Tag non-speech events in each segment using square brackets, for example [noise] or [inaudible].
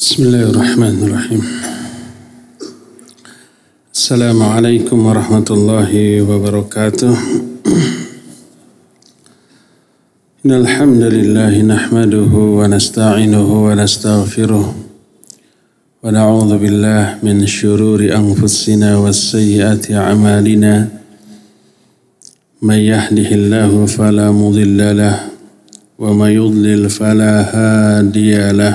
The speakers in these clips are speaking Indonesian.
بسم الله الرحمن الرحيم السلام عليكم ورحمة الله وبركاته إن الحمد لله نحمده ونستعينه ونستغفره ونعوذ بالله من شرور أنفسنا والسيئات أعمالنا من يهده الله فلا مضل له ومن يضلل فلا هادي له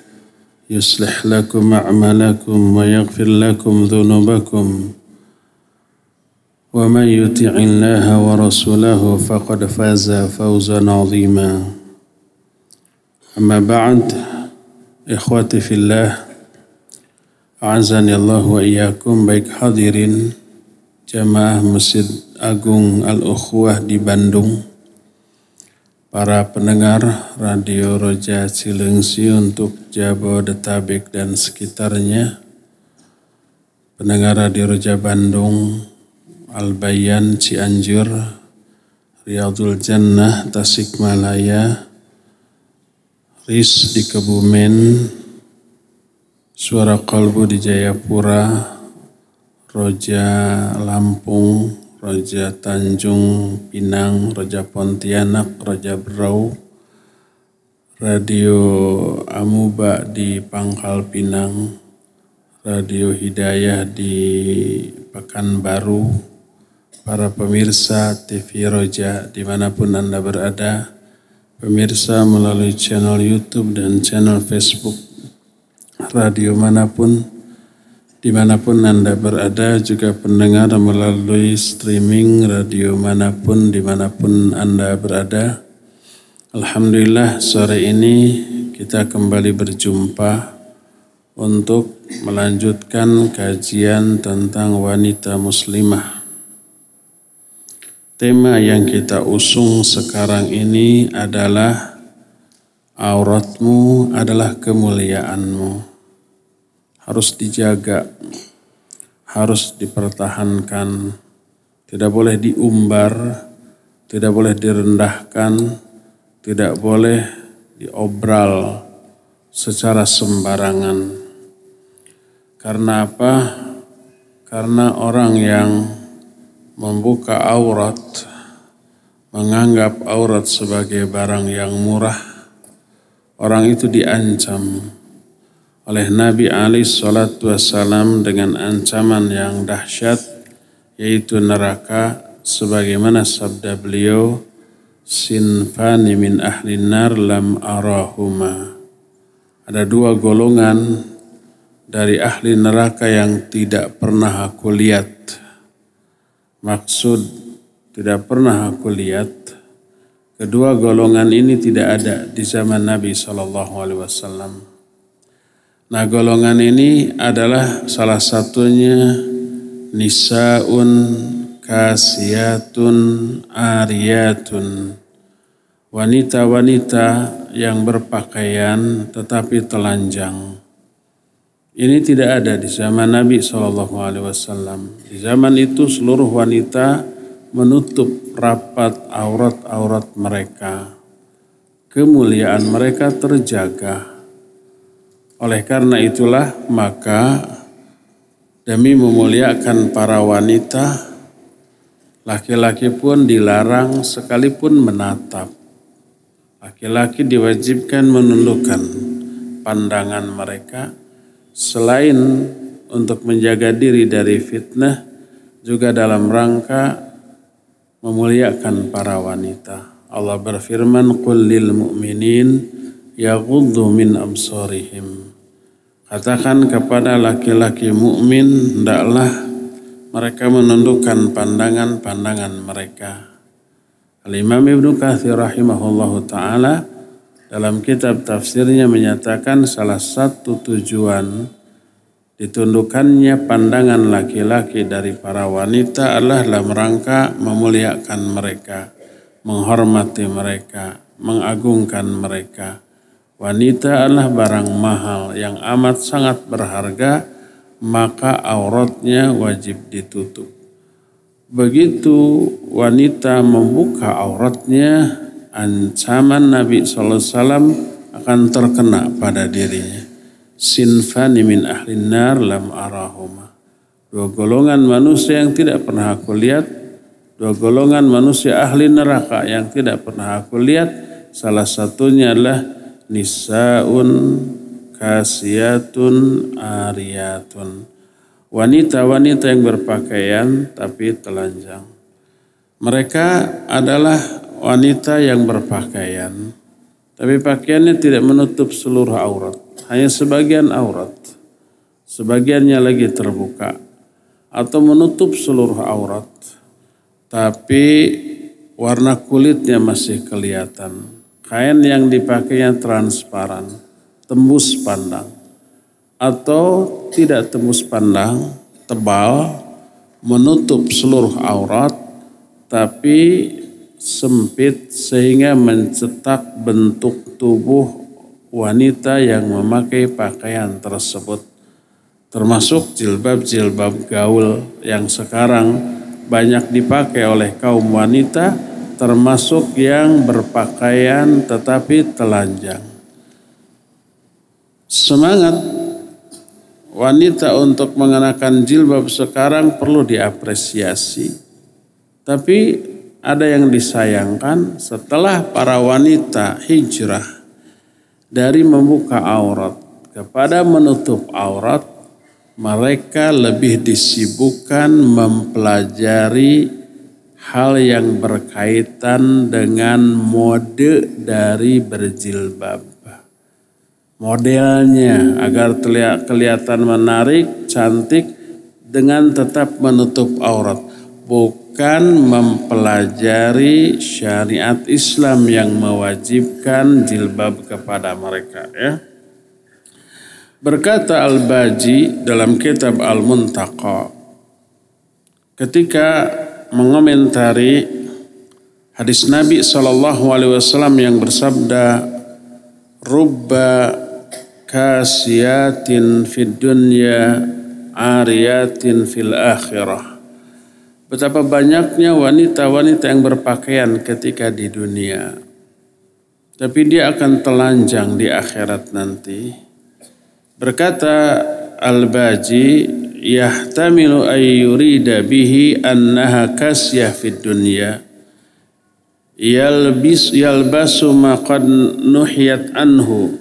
يصلح لكم أعمالكم ويغفر لكم ذنوبكم. ومن يطع الله ورسوله فقد فاز فوزا عظيما. أما بعد إخوتي في الله أعزني الله وإياكم baik hadirin jamaah Masjid Agung Al-Ukhwah di Bandung. Para pendengar Radio Roja Cilengsi untuk Jabodetabek dan sekitarnya, pendengar Radio Roja Bandung, Albayan, Cianjur, Riyadul Jannah, Tasikmalaya, RIS di Kebumen, Suara Kalbu di Jayapura, Roja Lampung, Raja Tanjung Pinang, Raja Pontianak, Raja Berau, Radio Amuba di Pangkal Pinang, Radio Hidayah di Pekanbaru, para pemirsa TV Roja di mana pun Anda berada, pemirsa melalui channel YouTube dan channel Facebook, radio mana pun, di mana pun Anda berada, juga pendengar melalui streaming radio mana pun, di mana pun Anda berada. Alhamdulillah sore ini kita kembali berjumpa untuk melanjutkan kajian tentang wanita muslimah. Tema yang kita usung sekarang ini adalah auratmu adalah kemuliaanmu harus dijaga, harus dipertahankan, tidak boleh diumbar, tidak boleh direndahkan, tidak boleh diobral secara sembarangan. Karena apa? Karena orang yang membuka aurat, menganggap aurat sebagai barang yang murah, orang itu diancam oleh Nabi Ali Shallallahu Wasallam dengan ancaman yang dahsyat yaitu neraka sebagaimana sabda beliau sinfani min ahli nar lam arahuma. Ada dua golongan dari ahli neraka yang tidak pernah aku lihat. Maksud tidak pernah aku lihat kedua golongan ini tidak ada di zaman Nabi Shallallahu Alaihi Wasallam Nah golongan ini adalah salah satunya nisaun kasiyatun ariyatun wanita-wanita yang berpakaian tetapi telanjang. Ini tidak ada di zaman Nabi SAW. Di zaman itu seluruh wanita menutup rapat aurat-aurat mereka. Kemuliaan mereka terjaga. Oleh karena itulah maka demi memuliakan para wanita, laki-laki pun dilarang sekalipun menatap. Laki-laki diwajibkan menundukkan pandangan mereka selain untuk menjaga diri dari fitnah juga dalam rangka memuliakan para wanita. Allah berfirman, "Qul lil mu'minin yaghuddu min absarihim." Katakan kepada laki-laki mukmin, hendaklah mereka menundukkan pandangan-pandangan mereka. Al-Imam Ibnu Katsir rahimahullahu taala dalam kitab tafsirnya menyatakan salah satu tujuan Ditundukkannya pandangan laki-laki dari para wanita adalah dalam rangka memuliakan mereka, menghormati mereka, mengagungkan mereka. Wanita adalah barang mahal yang amat sangat berharga, maka auratnya wajib ditutup. Begitu wanita membuka auratnya, ancaman Nabi SAW akan terkena pada dirinya sinfani min ahlin nar lam arahuma. Dua golongan manusia yang tidak pernah aku lihat, dua golongan manusia ahli neraka yang tidak pernah aku lihat, salah satunya adalah nisaun kasiyatun ariyatun. Wanita-wanita yang berpakaian tapi telanjang. Mereka adalah wanita yang berpakaian, tapi pakaiannya tidak menutup seluruh aurat hanya sebagian aurat, sebagiannya lagi terbuka atau menutup seluruh aurat, tapi warna kulitnya masih kelihatan. Kain yang dipakainya transparan, tembus pandang, atau tidak tembus pandang, tebal, menutup seluruh aurat, tapi sempit sehingga mencetak bentuk tubuh wanita yang memakai pakaian tersebut. Termasuk jilbab-jilbab gaul yang sekarang banyak dipakai oleh kaum wanita termasuk yang berpakaian tetapi telanjang. Semangat wanita untuk mengenakan jilbab sekarang perlu diapresiasi. Tapi ada yang disayangkan setelah para wanita hijrah dari membuka aurat kepada menutup aurat, mereka lebih disibukkan mempelajari hal yang berkaitan dengan mode dari berjilbab. Modelnya agar kelihatan menarik, cantik dengan tetap menutup aurat. Bukan bukan mempelajari syariat Islam yang mewajibkan jilbab kepada mereka ya. Berkata Al-Baji dalam kitab Al-Muntaqa ketika mengomentari hadis Nabi Shallallahu alaihi wasallam yang bersabda rubba kasiyatin fid dunya ariyatin fil akhirah Betapa banyaknya wanita-wanita yang berpakaian ketika di dunia. Tapi dia akan telanjang di akhirat nanti. Berkata Al-Baji, yahtamilu ayyurida bihi annaha kasyah fid dunya. Yalbis yalbasu ma qad nuhiyat anhu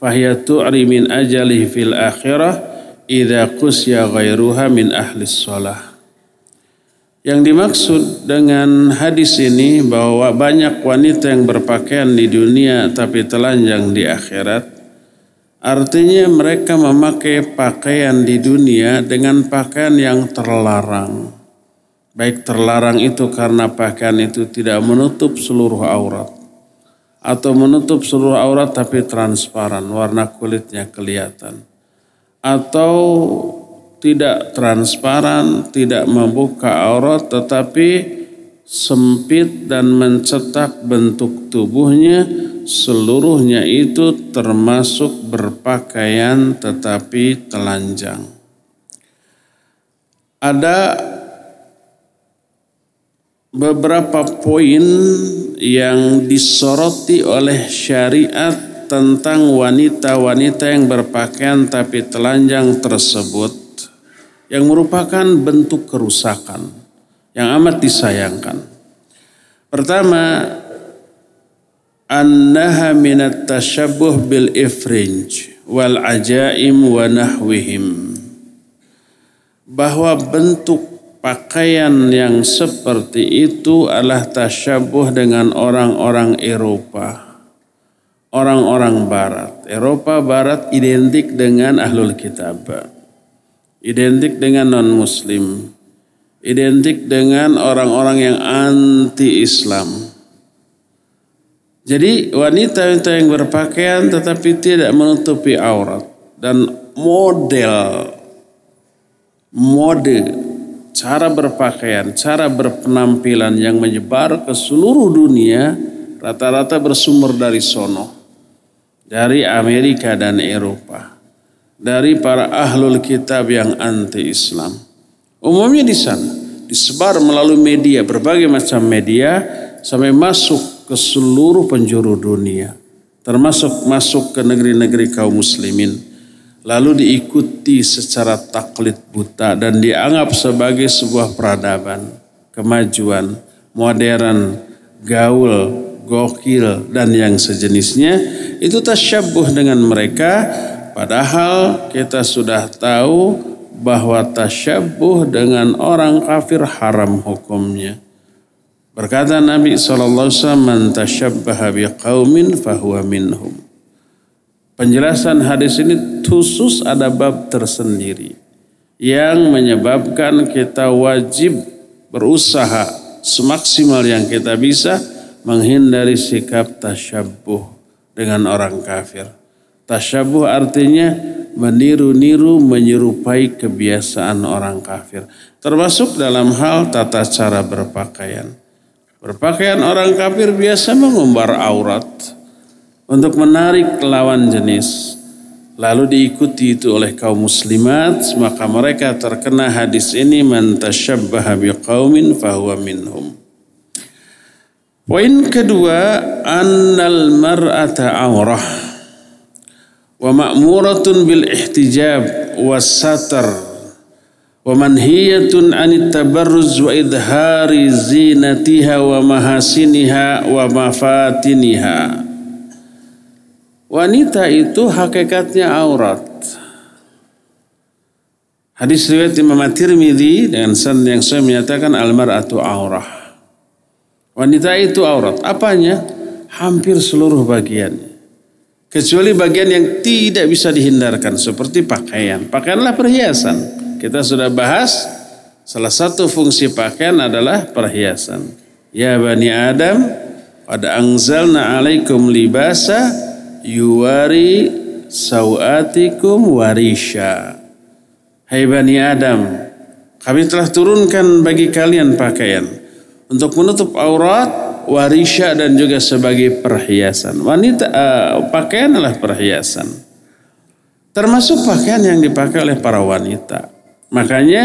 fahiya tu'ri min ajalihi fil akhirah idza qusya ghairuha min ahli shalah. Yang dimaksud dengan hadis ini bahwa banyak wanita yang berpakaian di dunia tapi telanjang di akhirat. Artinya mereka memakai pakaian di dunia dengan pakaian yang terlarang. Baik terlarang itu karena pakaian itu tidak menutup seluruh aurat. Atau menutup seluruh aurat tapi transparan, warna kulitnya kelihatan. Atau tidak transparan, tidak membuka aurat tetapi sempit dan mencetak bentuk tubuhnya seluruhnya itu termasuk berpakaian tetapi telanjang. Ada beberapa poin yang disoroti oleh syariat tentang wanita-wanita yang berpakaian tapi telanjang tersebut yang merupakan bentuk kerusakan yang amat disayangkan. Pertama, annaha minat tashabbuh bil ifrinj wal ajaim wa nahwihim. Bahwa bentuk pakaian yang seperti itu adalah tasyabuh dengan orang-orang Eropa. Orang-orang barat. Eropa barat identik dengan ahlul kitab. Identik dengan non-muslim. Identik dengan orang-orang yang anti-Islam. Jadi wanita-wanita yang berpakaian tetapi tidak menutupi aurat. Dan model mode, cara berpakaian, cara berpenampilan yang menyebar ke seluruh dunia rata-rata bersumber dari sono. Dari Amerika dan Eropa. Dari para ahlul kitab yang anti-Islam. Umumnya di sana. Disebar melalui media, berbagai macam media. Sampai masuk ke seluruh penjuru dunia. Termasuk masuk ke negeri-negeri kaum muslimin lalu diikuti secara taklid buta dan dianggap sebagai sebuah peradaban, kemajuan, modern, gaul, gokil dan yang sejenisnya itu tasyabuh dengan mereka padahal kita sudah tahu bahwa tasyabuh dengan orang kafir haram hukumnya. Berkata Nabi SAW, Man tasyabbaha biqaumin fahuwa minhum. Penjelasan hadis ini khusus ada bab tersendiri yang menyebabkan kita wajib berusaha semaksimal yang kita bisa menghindari sikap tasyabuh dengan orang kafir. Tasyabuh artinya meniru-niru menyerupai kebiasaan orang kafir. Termasuk dalam hal tata cara berpakaian. Berpakaian orang kafir biasa mengumbar aurat untuk menarik lawan jenis. Lalu diikuti itu oleh kaum muslimat, maka mereka terkena hadis ini man tasyabbaha biqaumin fahuwa minhum. Poin kedua, annal mar'ata aurah wa ma'muratun bil ihtijab was satar wa manhiyatun anit tabarruz wa idhari zinatiha wa mahasiniha wa mafatiniha. Wanita itu hakikatnya aurat. Hadis riwayat Imam At-Tirmidzi dengan sanad yang saya menyatakan almar'atu aurah. Wanita itu aurat. Apanya? Hampir seluruh bagiannya. Kecuali bagian yang tidak bisa dihindarkan seperti pakaian. Pakaianlah perhiasan. Kita sudah bahas salah satu fungsi pakaian adalah perhiasan. Ya Bani Adam, pada angzalna alaikum libasa yuwari sawatikum warisha. Hai Bani Adam, kami telah turunkan bagi kalian pakaian untuk menutup aurat, warisha dan juga sebagai perhiasan. Wanita uh, pakaian adalah perhiasan. Termasuk pakaian yang dipakai oleh para wanita. Makanya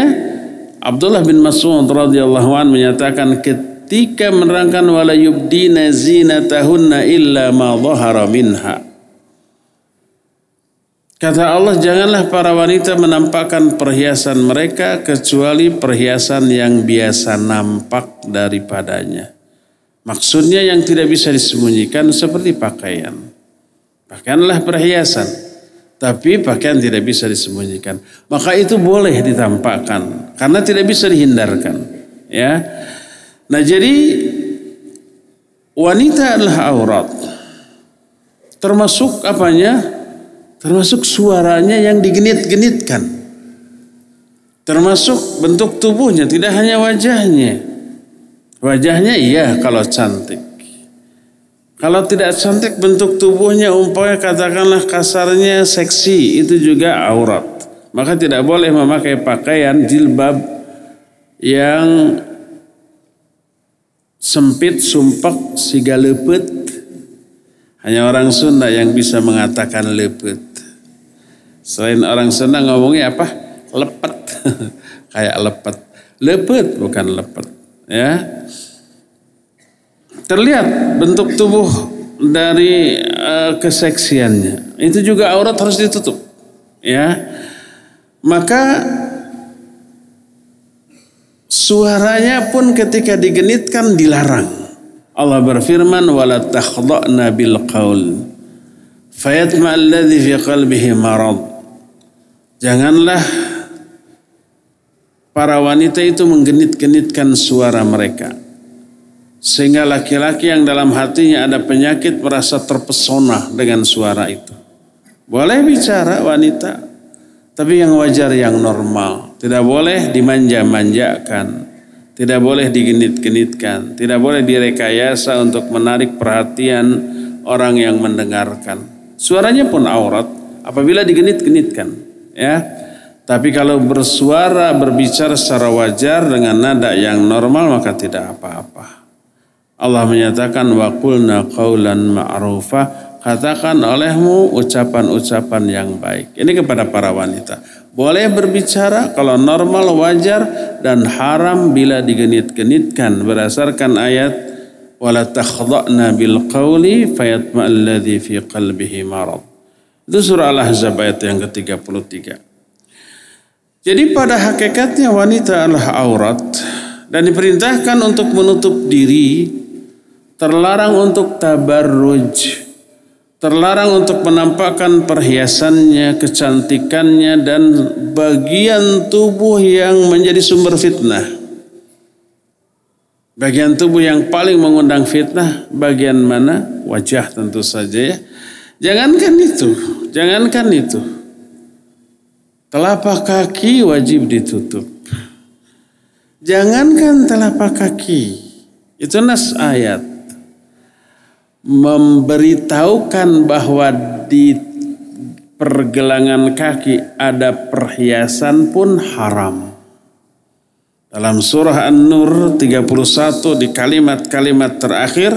Abdullah bin Mas'ud radhiyallahu an menyatakan ketika menerangkan wala yubdina zinatahunna illa ma dhahara minha Kata Allah, janganlah para wanita menampakkan perhiasan mereka kecuali perhiasan yang biasa nampak daripadanya. Maksudnya yang tidak bisa disembunyikan seperti pakaian. Pakaianlah perhiasan, tapi pakaian tidak bisa disembunyikan. Maka itu boleh ditampakkan karena tidak bisa dihindarkan. Ya, Nah jadi wanita adalah aurat. Termasuk apanya? Termasuk suaranya yang digenit-genitkan. Termasuk bentuk tubuhnya, tidak hanya wajahnya. Wajahnya iya kalau cantik. Kalau tidak cantik bentuk tubuhnya umpamanya katakanlah kasarnya seksi itu juga aurat. Maka tidak boleh memakai pakaian jilbab yang sempit, sumpek, siga lepet. Hanya orang Sunda yang bisa mengatakan lepet. Selain orang Sunda ngomongnya apa? Lepet. [laughs] Kayak lepet. Lepet bukan lepet. Ya. Terlihat bentuk tubuh dari uh, keseksiannya. Itu juga aurat harus ditutup. Ya. Maka suaranya pun ketika digenitkan dilarang. Allah berfirman wala takhdha'na bil qaul fayatma alladhi fi qalbihi marad Janganlah para wanita itu menggenit-genitkan suara mereka. Sehingga laki-laki yang dalam hatinya ada penyakit merasa terpesona dengan suara itu. Boleh bicara wanita, tapi yang wajar yang normal. Tidak boleh dimanja-manjakan. Tidak boleh digenit-genitkan. Tidak boleh direkayasa untuk menarik perhatian orang yang mendengarkan. Suaranya pun aurat apabila digenit-genitkan. Ya, tapi kalau bersuara berbicara secara wajar dengan nada yang normal maka tidak apa-apa. Allah menyatakan wa qulna qawlan ma'rufa katakan olehmu ucapan-ucapan yang baik. Ini kepada para wanita. Boleh berbicara kalau normal wajar dan haram bila digenit-genitkan berdasarkan ayat wala takhda'na bil qawli fayatma'alladhi fi qalbihi marad. Itu surah Al-Ahzab ayat yang ke-33. Jadi pada hakikatnya wanita adalah aurat dan diperintahkan untuk menutup diri terlarang untuk tabarruj, terlarang untuk menampakkan perhiasannya, kecantikannya dan bagian tubuh yang menjadi sumber fitnah. Bagian tubuh yang paling mengundang fitnah bagian mana? Wajah tentu saja ya. Jangankan itu, jangankan itu. Telapak kaki wajib ditutup. Jangankan telapak kaki. Itu nas ayat memberitahukan bahwa di pergelangan kaki ada perhiasan pun haram. Dalam surah An-Nur 31 di kalimat-kalimat terakhir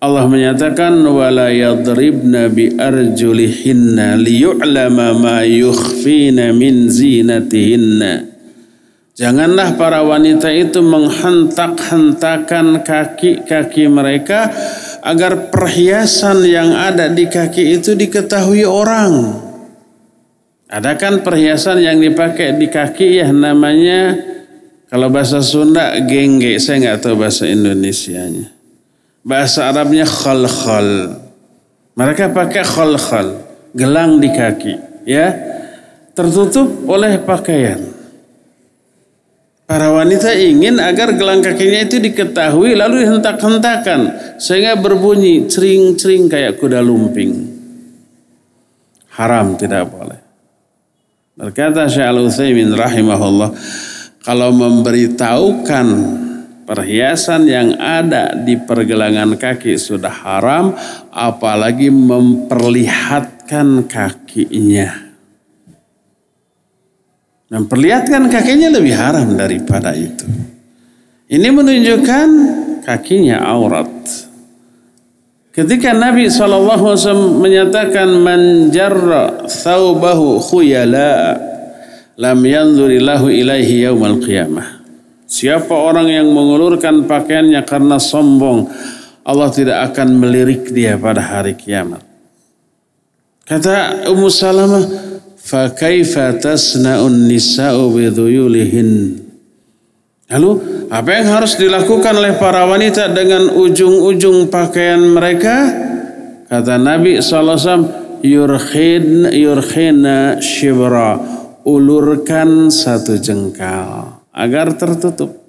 Allah menyatakan wala yadribna bi arjulihinna liyu'lama ma yukhfina min zinatihinna. Janganlah para wanita itu menghentak-hentakan kaki-kaki mereka agar perhiasan yang ada di kaki itu diketahui orang. Ada kan perhiasan yang dipakai di kaki ya namanya kalau bahasa Sunda gengge, saya nggak tahu bahasa Indonesianya. Bahasa Arabnya khal-khal. Mereka pakai khal-khal, gelang di kaki, ya. Tertutup oleh pakaian. Para wanita ingin agar gelang kakinya itu diketahui lalu dihentak-hentakan sehingga berbunyi cering-cering kayak kuda lumping. Haram tidak boleh. Berkata Syekh Al-Utsaimin rahimahullah, kalau memberitahukan perhiasan yang ada di pergelangan kaki sudah haram, apalagi memperlihatkan kakinya. Memperlihatkan kakinya lebih haram daripada itu. Ini menunjukkan kakinya aurat. Ketika Nabi SAW menyatakan man jarra thawbahu khuyala lam yanzurillahu ilaihi yaumal qiyamah. Siapa orang yang mengulurkan pakaiannya karena sombong, Allah tidak akan melirik dia pada hari kiamat. Kata Ummu Salamah, fakaifa tasna'un nisa'u bidhuyulihin Lalu apa yang harus dilakukan oleh para wanita dengan ujung-ujung pakaian mereka? Kata Nabi SAW, yurkhin, yurkhina shibra, ulurkan satu jengkal agar tertutup.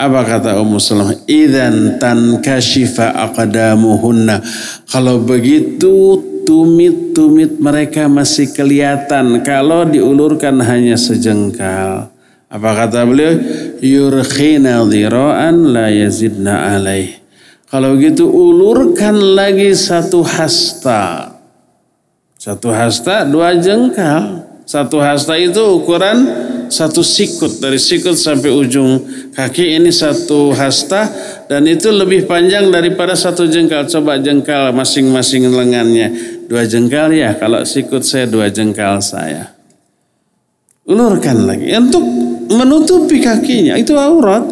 Apa kata Ummu Salamah? Idan tan kashifa aqdamuhunna. Kalau begitu tumit-tumit mereka masih kelihatan kalau diulurkan hanya sejengkal. Apa kata beliau? Yurkhina dhira'an la yazidna alaih. Kalau gitu ulurkan lagi satu hasta. Satu hasta dua jengkal. Satu hasta itu ukuran satu sikut dari sikut sampai ujung kaki ini satu hasta dan itu lebih panjang daripada satu jengkal. Coba jengkal masing-masing lengannya dua jengkal ya. Kalau sikut saya dua jengkal saya. Ulurkan lagi untuk menutupi kakinya itu aurat.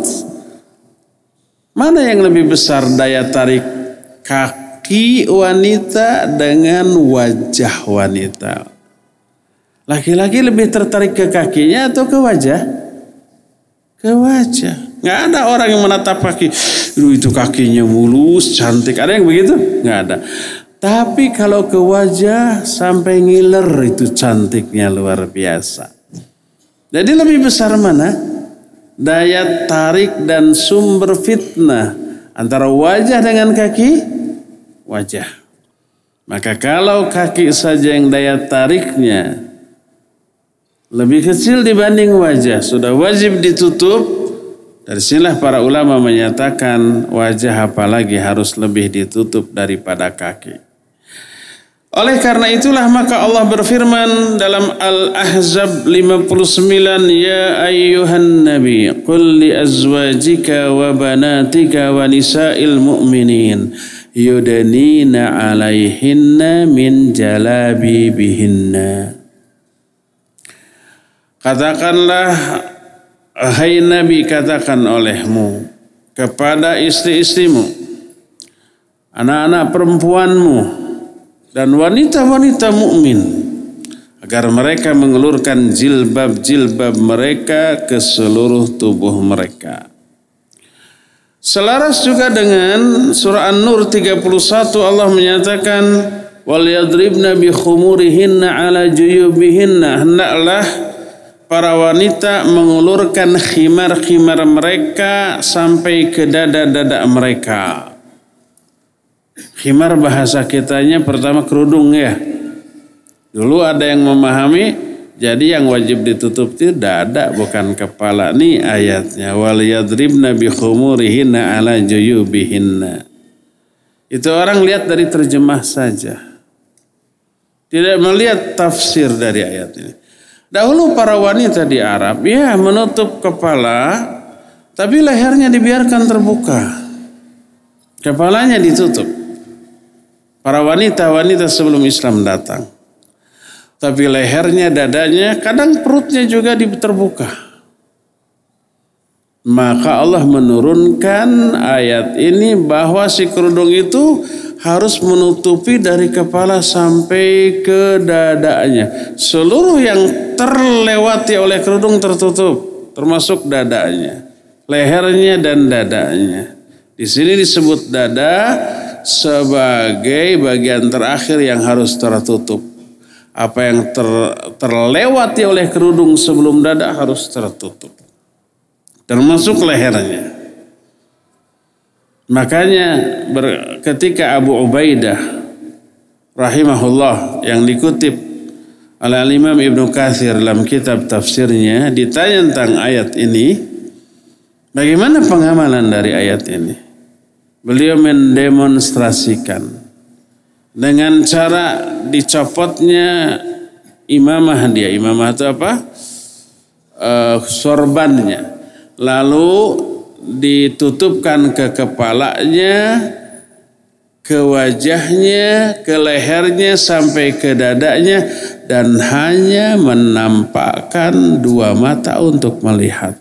Mana yang lebih besar daya tarik kaki wanita dengan wajah wanita? Laki-laki lebih tertarik ke kakinya atau ke wajah? Ke wajah. Nggak ada orang yang menatap kaki. Duh, itu kakinya mulus, cantik. Ada yang begitu? Nggak ada. Tapi kalau ke wajah sampai ngiler itu cantiknya luar biasa. Jadi lebih besar mana? Daya tarik dan sumber fitnah antara wajah dengan kaki wajah. Maka kalau kaki saja yang daya tariknya lebih kecil dibanding wajah, sudah wajib ditutup. Dari sinilah para ulama menyatakan wajah apalagi harus lebih ditutup daripada kaki. Oleh karena itulah maka Allah berfirman dalam Al-Ahzab 59 Ya ayyuhan nabi qul li azwajika wa banatika wa nisa'il mu'minin yudanina 'alaihinna min jalabi bihinna Katakanlah hai nabi katakan olehmu kepada istri-istrimu anak-anak perempuanmu dan wanita-wanita mukmin agar mereka mengelurkan jilbab-jilbab mereka ke seluruh tubuh mereka. Selaras juga dengan surah An-Nur 31 Allah menyatakan wal yadribna bi khumurihinna ala juyubihinna hendaklah para wanita mengulurkan khimar-khimar mereka sampai ke dada-dada mereka. Khimar bahasa kitanya pertama kerudung ya. Dulu ada yang memahami jadi yang wajib ditutup itu dada bukan kepala. Nih ayatnya wal yadribna bi khumurihinna ala juyubihinna. Itu orang lihat dari terjemah saja. Tidak melihat tafsir dari ayat ini. Dahulu para wanita di Arab ya menutup kepala tapi lehernya dibiarkan terbuka. Kepalanya ditutup. Para wanita-wanita sebelum Islam datang. Tapi lehernya, dadanya, kadang perutnya juga terbuka. Maka Allah menurunkan ayat ini bahwa si kerudung itu harus menutupi dari kepala sampai ke dadanya. Seluruh yang terlewati oleh kerudung tertutup, termasuk dadanya, lehernya dan dadanya. Di sini disebut dada sebagai bagian terakhir yang harus tertutup. Apa yang ter, terlewati oleh kerudung sebelum dada harus tertutup. Termasuk lehernya. Makanya ketika Abu Ubaidah rahimahullah yang dikutip oleh Imam Ibnu Katsir dalam kitab tafsirnya ditanya tentang ayat ini, bagaimana pengamalan dari ayat ini? beliau mendemonstrasikan dengan cara dicopotnya imamah dia. Imamah itu apa? Uh, sorbannya. Lalu ditutupkan ke kepalanya, ke wajahnya, ke lehernya sampai ke dadanya dan hanya menampakkan dua mata untuk melihat.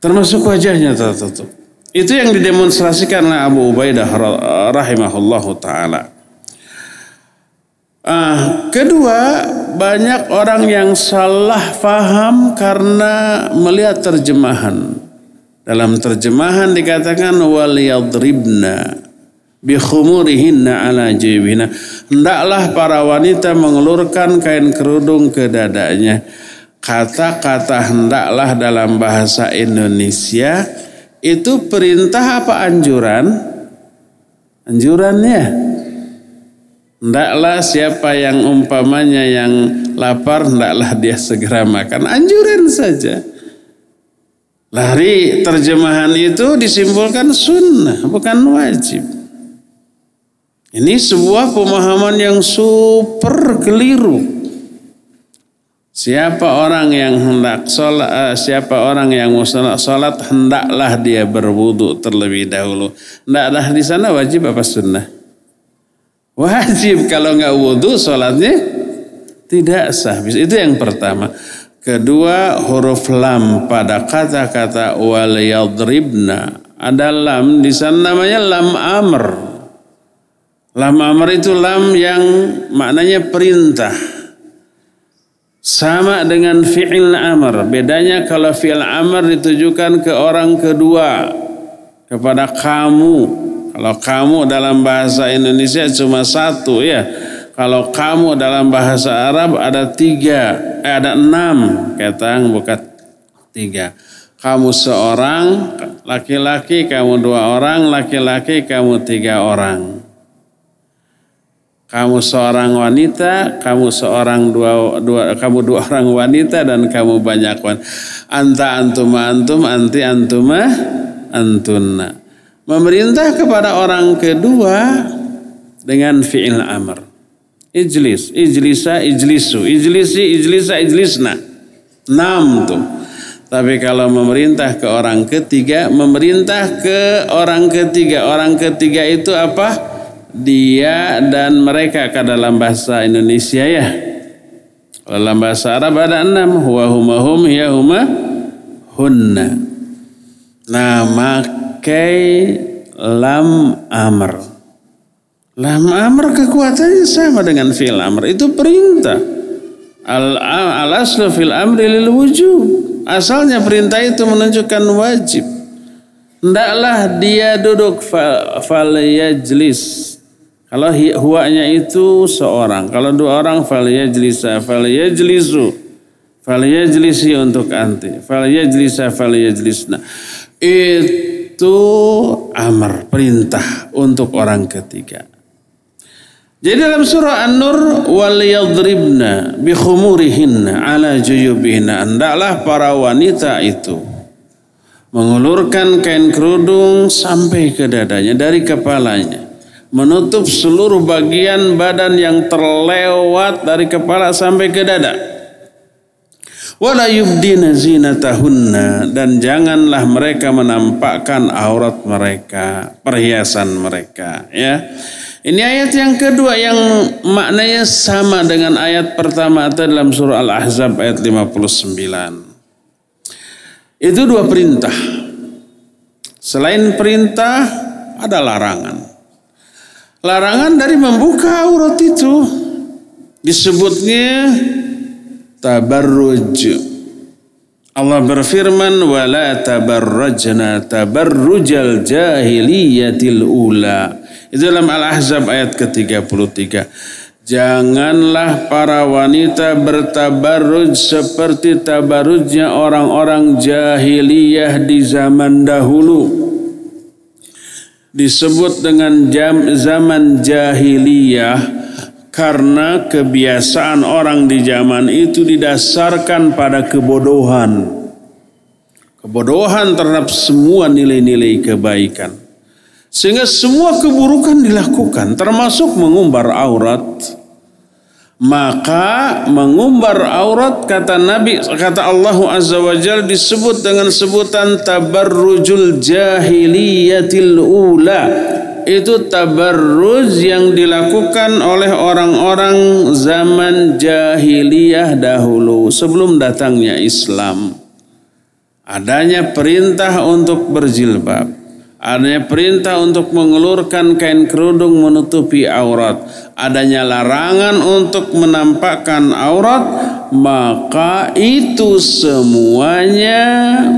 Termasuk wajahnya tertutup. Itu yang didemonstrasikan oleh Abu Ubaidah rahimahullah taala. Uh, kedua, banyak orang yang salah faham karena melihat terjemahan. Dalam terjemahan dikatakan wal yadribna bi khumurihinna ala jibina. Hendaklah para wanita mengelurkan kain kerudung ke dadanya. Kata-kata hendaklah dalam bahasa Indonesia itu perintah apa anjuran? Anjurannya. Hendaklah siapa yang umpamanya yang lapar, hendaklah dia segera makan. Anjuran saja. Lari terjemahan itu disimpulkan sunnah, bukan wajib. Ini sebuah pemahaman yang super keliru. Siapa orang yang hendak sholat, uh, siapa orang yang mau sholat, sholat hendaklah dia berwudu terlebih dahulu. Hendaklah di sana wajib apa sunnah? Wajib kalau nggak wudhu sholatnya tidak sah. Itu yang pertama. Kedua huruf lam pada kata-kata wal yadribna ada lam di sana namanya lam amr. Lam amr itu lam yang maknanya perintah sama dengan fi'il amr. Bedanya kalau fi'il amr ditujukan ke orang kedua. Kepada kamu. Kalau kamu dalam bahasa Indonesia cuma satu ya. Kalau kamu dalam bahasa Arab ada tiga, eh, ada enam, kata bukan tiga. Kamu seorang laki-laki, kamu dua orang laki-laki, kamu tiga orang. Kamu seorang wanita, kamu seorang dua, dua kamu dua orang wanita dan kamu banyak wanita. Anta antuma antum, anti antuma antuna. Memerintah kepada orang kedua dengan fi'il amr. Ijlis, ijlisa, ijlisu, ijlisi, ijlisa, ijlisna. Enam tuh. Tapi kalau memerintah ke orang ketiga, memerintah ke orang ketiga. Orang ketiga itu apa? dia dan mereka ke dalam bahasa Indonesia ya. Dalam bahasa Arab ada enam. Huwa huma hum ya huma hunna. Nah makai lam amr. Lam amr kekuatannya sama dengan fil amr. Itu perintah. Al, al aslu fil amri lil wujub. Asalnya perintah itu menunjukkan wajib. Hendaklah dia duduk fal yajlis kalau huwanya itu seorang, kalau dua orang fal yajlisa fal yajlisu fal yajlisi untuk anti, fal yajlisa fal yajlisna. Itu amar perintah untuk orang ketiga. Jadi dalam surah An-Nur wal yadribna bi khumurihinna ala juyubihinna hendaklah para wanita itu mengulurkan kain kerudung sampai ke dadanya dari kepalanya menutup seluruh bagian badan yang terlewat dari kepala sampai ke dada. Wala yubdina zinatahunna dan janganlah mereka menampakkan aurat mereka, perhiasan mereka, ya. Ini ayat yang kedua yang maknanya sama dengan ayat pertama atau dalam surah Al-Ahzab ayat 59. Itu dua perintah. Selain perintah ada larangan. Larangan dari membuka aurat itu disebutnya tabarruj. Allah berfirman wala tabarrajna tabarrujal jahiliyatil ula. Itu dalam Al-Ahzab ayat ke-33. Janganlah para wanita bertabarruj seperti tabarrujnya orang-orang jahiliyah di zaman dahulu disebut dengan jam, zaman jahiliyah karena kebiasaan orang di zaman itu didasarkan pada kebodohan. Kebodohan terhadap semua nilai-nilai kebaikan. Sehingga semua keburukan dilakukan termasuk mengumbar aurat. Maka mengumbar aurat kata Nabi kata Allah Azza wa Jalla disebut dengan sebutan tabarrujul jahiliyatil ula. Itu tabarruj yang dilakukan oleh orang-orang zaman jahiliyah dahulu sebelum datangnya Islam. Adanya perintah untuk berjilbab adanya perintah untuk mengelurkan kain kerudung menutupi aurat, adanya larangan untuk menampakkan aurat, maka itu semuanya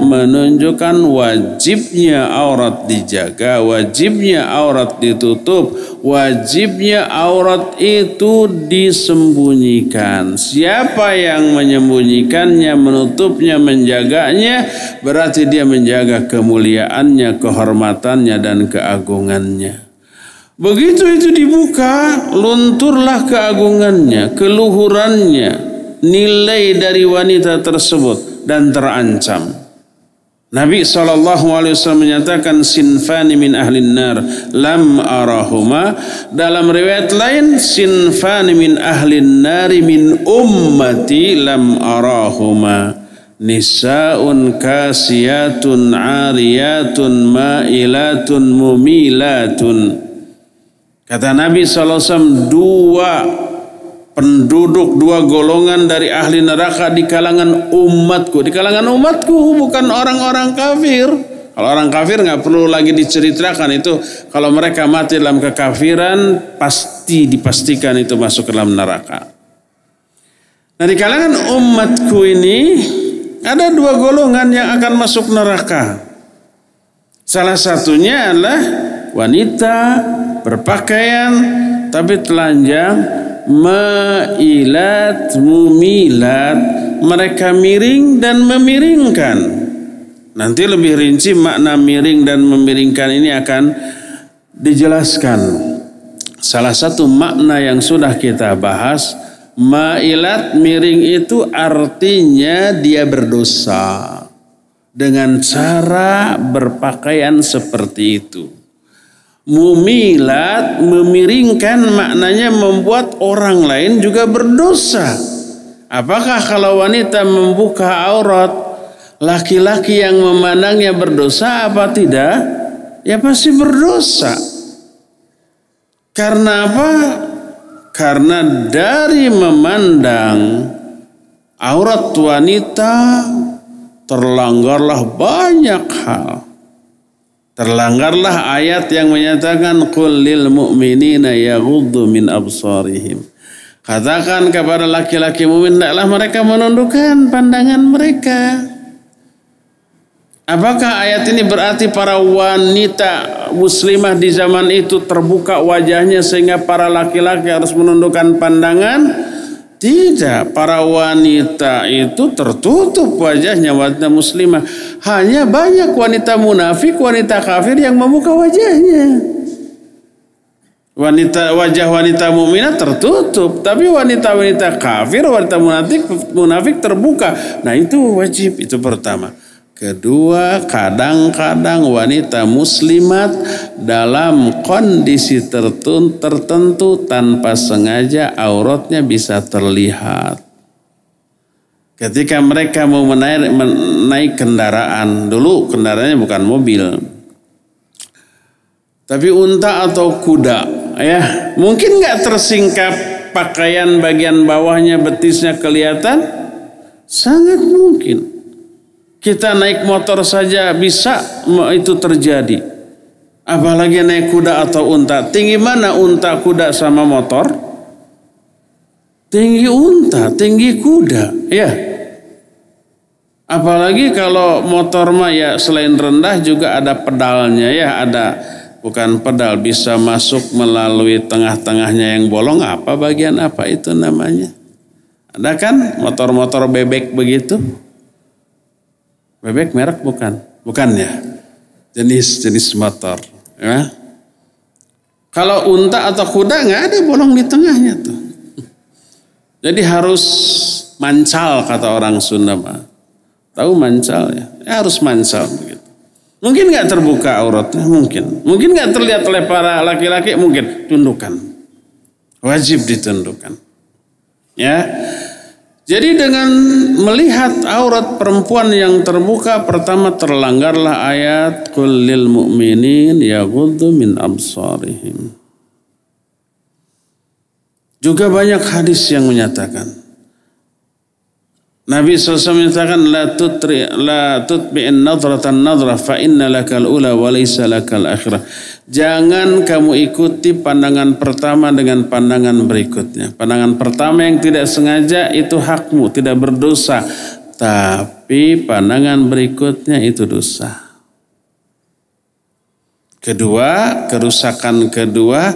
menunjukkan wajibnya aurat dijaga, wajibnya aurat ditutup, wajibnya aurat itu disembunyikan. Siapa yang menyembunyikannya, menutupnya, menjaganya, berarti dia menjaga kemuliaannya, kehormatannya, dan keagungannya. Begitu itu dibuka, lunturlah keagungannya, keluhurannya, nilai dari wanita tersebut dan terancam. Nabi SAW menyatakan sinfani min ahlin nar lam arahuma. Dalam riwayat lain sinfani min ahlin nari min ummati lam arahuma. Nisaun kasiyatun ariyatun ma'ilatun mumilatun. Kata Nabi SAW dua penduduk dua golongan dari ahli neraka di kalangan umatku. Di kalangan umatku bukan orang-orang kafir. Kalau orang kafir nggak perlu lagi diceritakan itu. Kalau mereka mati dalam kekafiran pasti dipastikan itu masuk ke dalam neraka. Nah di kalangan umatku ini ada dua golongan yang akan masuk neraka. Salah satunya adalah wanita berpakaian tapi telanjang mailat, mumilat, mereka miring dan memiringkan. Nanti lebih rinci makna miring dan memiringkan ini akan dijelaskan. Salah satu makna yang sudah kita bahas, mailat miring itu artinya dia berdosa dengan cara berpakaian seperti itu. Mumilat memiringkan maknanya membuat orang lain juga berdosa. Apakah kalau wanita membuka aurat laki-laki yang memandangnya berdosa apa tidak? Ya pasti berdosa. Karena apa? Karena dari memandang aurat wanita terlanggarlah banyak hal. Terlanggarlah ayat yang menyatakan qul lil mu'minina yaghuddu min absarihim. Katakan kepada laki-laki mukmin hendaklah mereka menundukkan pandangan mereka. Apakah ayat ini berarti para wanita muslimah di zaman itu terbuka wajahnya sehingga para laki-laki harus menundukkan pandangan? Tidak, para wanita itu tertutup wajahnya wanita muslimah. Hanya banyak wanita munafik, wanita kafir yang membuka wajahnya. Wanita wajah wanita mukminah tertutup, tapi wanita-wanita kafir, wanita munafik munafik terbuka. Nah, itu wajib itu pertama. Kedua, kadang-kadang wanita muslimat dalam kondisi tertentu tanpa sengaja auratnya bisa terlihat. Ketika mereka mau menaik, menaik kendaraan, dulu kendaraannya bukan mobil. Tapi unta atau kuda, ya mungkin nggak tersingkap pakaian bagian bawahnya betisnya kelihatan, sangat mungkin. Kita naik motor saja bisa itu terjadi. Apalagi naik kuda atau unta. Tinggi mana unta, kuda sama motor? Tinggi unta, tinggi kuda. Ya. Apalagi kalau motor mah ya selain rendah juga ada pedalnya ya, ada bukan pedal bisa masuk melalui tengah-tengahnya yang bolong apa bagian apa itu namanya? Ada kan motor-motor bebek begitu? Bebek merek bukan? Bukan ya. Jenis-jenis motor. Ya. Kalau unta atau kuda nggak ada bolong di tengahnya tuh. Jadi harus mancal kata orang Sunda mah. Tahu mancal ya? ya harus mancal begitu. Mungkin nggak terbuka auratnya, mungkin. Mungkin nggak terlihat oleh para laki-laki, mungkin tundukan. Wajib ditundukkan. Ya. Jadi dengan melihat aurat perempuan yang terbuka pertama terlanggarlah ayat qul lil mu'minin yaghuddu min absarihim. Juga banyak hadis yang menyatakan Nabi SAW menyatakan la tutri la tutbi'in nadratan nadra fa inna lakal ula wa laysa lakal akhirah. Jangan kamu ikuti pandangan pertama dengan pandangan berikutnya. Pandangan pertama yang tidak sengaja itu hakmu, tidak berdosa. Tapi pandangan berikutnya itu dosa. Kedua, kerusakan kedua,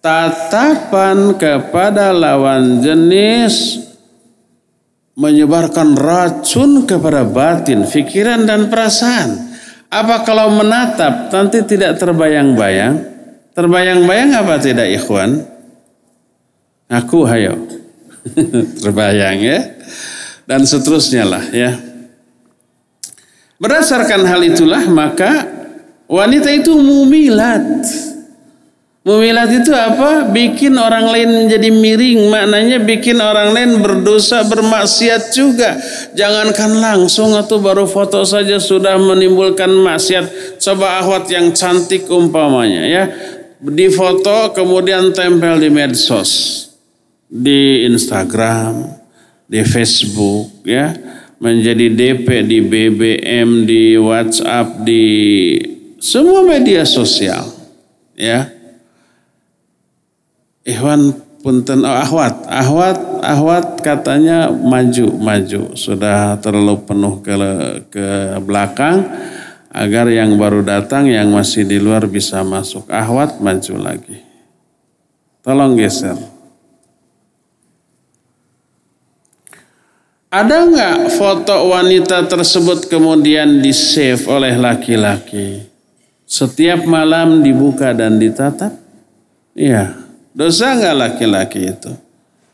tatapan kepada lawan jenis menyebarkan racun kepada batin, pikiran dan perasaan. Apa kalau menatap nanti tidak terbayang-bayang? Terbayang-bayang apa tidak ikhwan? Aku hayo. [laughs] Terbayang ya. Dan seterusnya lah ya. Berdasarkan hal itulah maka wanita itu mumilat Mumilat itu apa? Bikin orang lain menjadi miring. Maknanya bikin orang lain berdosa, bermaksiat juga. Jangankan langsung atau baru foto saja sudah menimbulkan maksiat. Coba ahwat yang cantik umpamanya ya. Di foto kemudian tempel di medsos. Di Instagram, di Facebook ya. Menjadi DP di BBM, di WhatsApp, di semua media sosial. Ya Ikhwan punten oh, ahwat, ahwat, ahwat katanya maju, maju. Sudah terlalu penuh ke ke belakang agar yang baru datang yang masih di luar bisa masuk. Ahwat maju lagi. Tolong geser. Ada nggak foto wanita tersebut kemudian di save oleh laki-laki? Setiap malam dibuka dan ditatap? Iya. Dosa nggak laki-laki itu?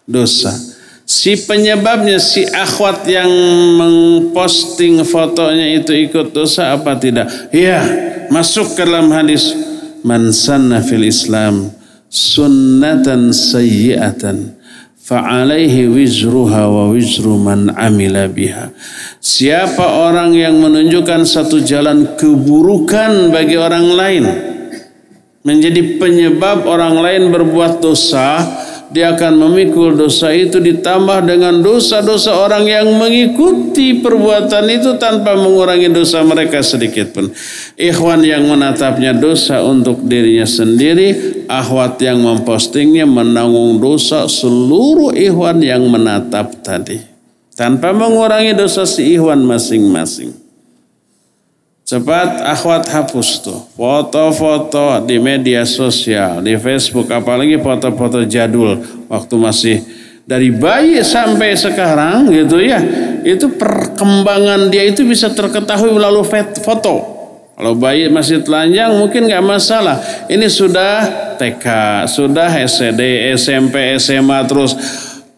Dosa. Si penyebabnya si akhwat yang mengposting fotonya itu ikut dosa apa tidak? Iya, masuk ke dalam hadis man sanna fil Islam sunnatan sayyi'atan fa'alaihi wizruha wa wizru man amila biha. Siapa orang yang menunjukkan satu jalan keburukan bagi orang lain menjadi penyebab orang lain berbuat dosa, dia akan memikul dosa itu ditambah dengan dosa-dosa orang yang mengikuti perbuatan itu tanpa mengurangi dosa mereka sedikit pun. Ikhwan yang menatapnya dosa untuk dirinya sendiri, akhwat yang mempostingnya menanggung dosa seluruh ikhwan yang menatap tadi. Tanpa mengurangi dosa si ikhwan masing-masing. Cepat akhwat hapus tuh foto-foto di media sosial, di Facebook, apalagi foto-foto jadul waktu masih dari bayi sampai sekarang gitu ya. Itu perkembangan dia itu bisa terketahui melalui foto. Kalau bayi masih telanjang mungkin nggak masalah. Ini sudah TK, sudah SD, SMP, SMA terus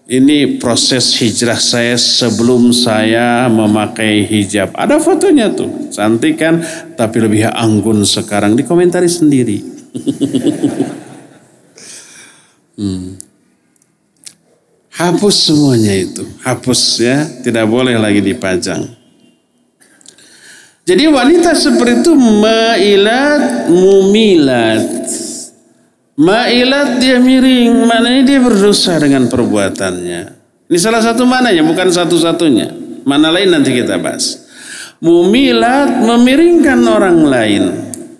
ini proses hijrah saya sebelum saya memakai hijab. Ada fotonya tuh, cantik kan, tapi lebih anggun sekarang. Dikomentari sendiri. [laughs] hmm. Hapus semuanya itu, hapus ya, tidak boleh lagi dipajang. Jadi wanita seperti itu mailat mumilat. Ma'ilat dia miring, maknanya dia berdosa dengan perbuatannya. Ini salah satu mananya, bukan satu-satunya. Mana lain nanti kita bahas. Mumilat memiringkan orang lain.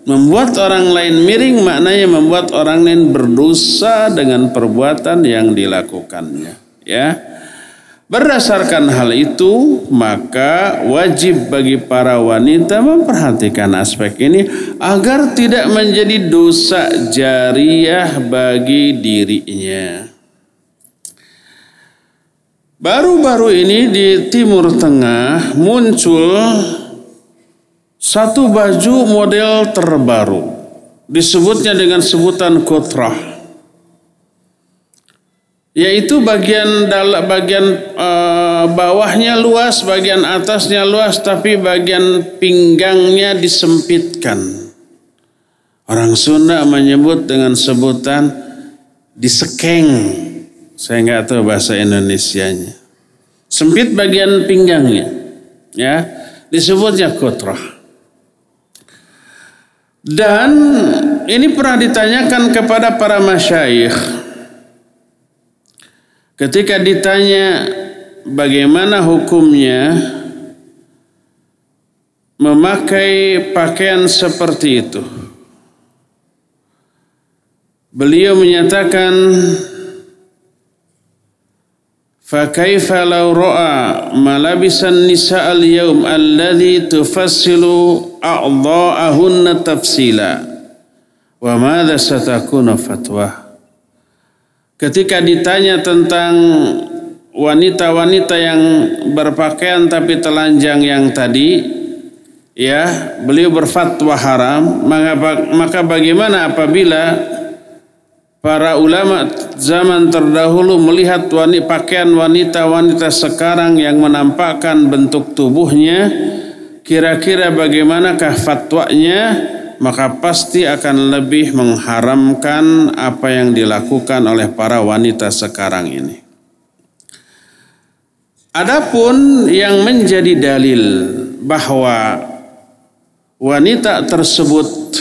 Membuat orang lain miring maknanya membuat orang lain berdosa dengan perbuatan yang dilakukannya. Ya. Berdasarkan hal itu, maka wajib bagi para wanita memperhatikan aspek ini agar tidak menjadi dosa jariah bagi dirinya. Baru-baru ini di Timur Tengah muncul satu baju model terbaru. Disebutnya dengan sebutan kotrah yaitu bagian dalam bagian uh, bawahnya luas, bagian atasnya luas, tapi bagian pinggangnya disempitkan. Orang Sunda menyebut dengan sebutan disekeng. Saya nggak tahu bahasa Indonesianya. Sempit bagian pinggangnya, ya disebutnya kotrah. Dan ini pernah ditanyakan kepada para masyayikh Ketika ditanya bagaimana hukumnya memakai pakaian seperti itu. Beliau menyatakan فكيف لو رأى ملابس النساء اليوم الذي تفصل أعضاءهن تفصيلا وماذا ستكون فتواه Ketika ditanya tentang wanita-wanita yang berpakaian tapi telanjang yang tadi, ya beliau berfatwa haram, maka, bagaimana apabila para ulama zaman terdahulu melihat wanita, pakaian wanita-wanita sekarang yang menampakkan bentuk tubuhnya, kira-kira bagaimanakah fatwanya? Maka pasti akan lebih mengharamkan apa yang dilakukan oleh para wanita sekarang ini. Adapun yang menjadi dalil bahwa wanita tersebut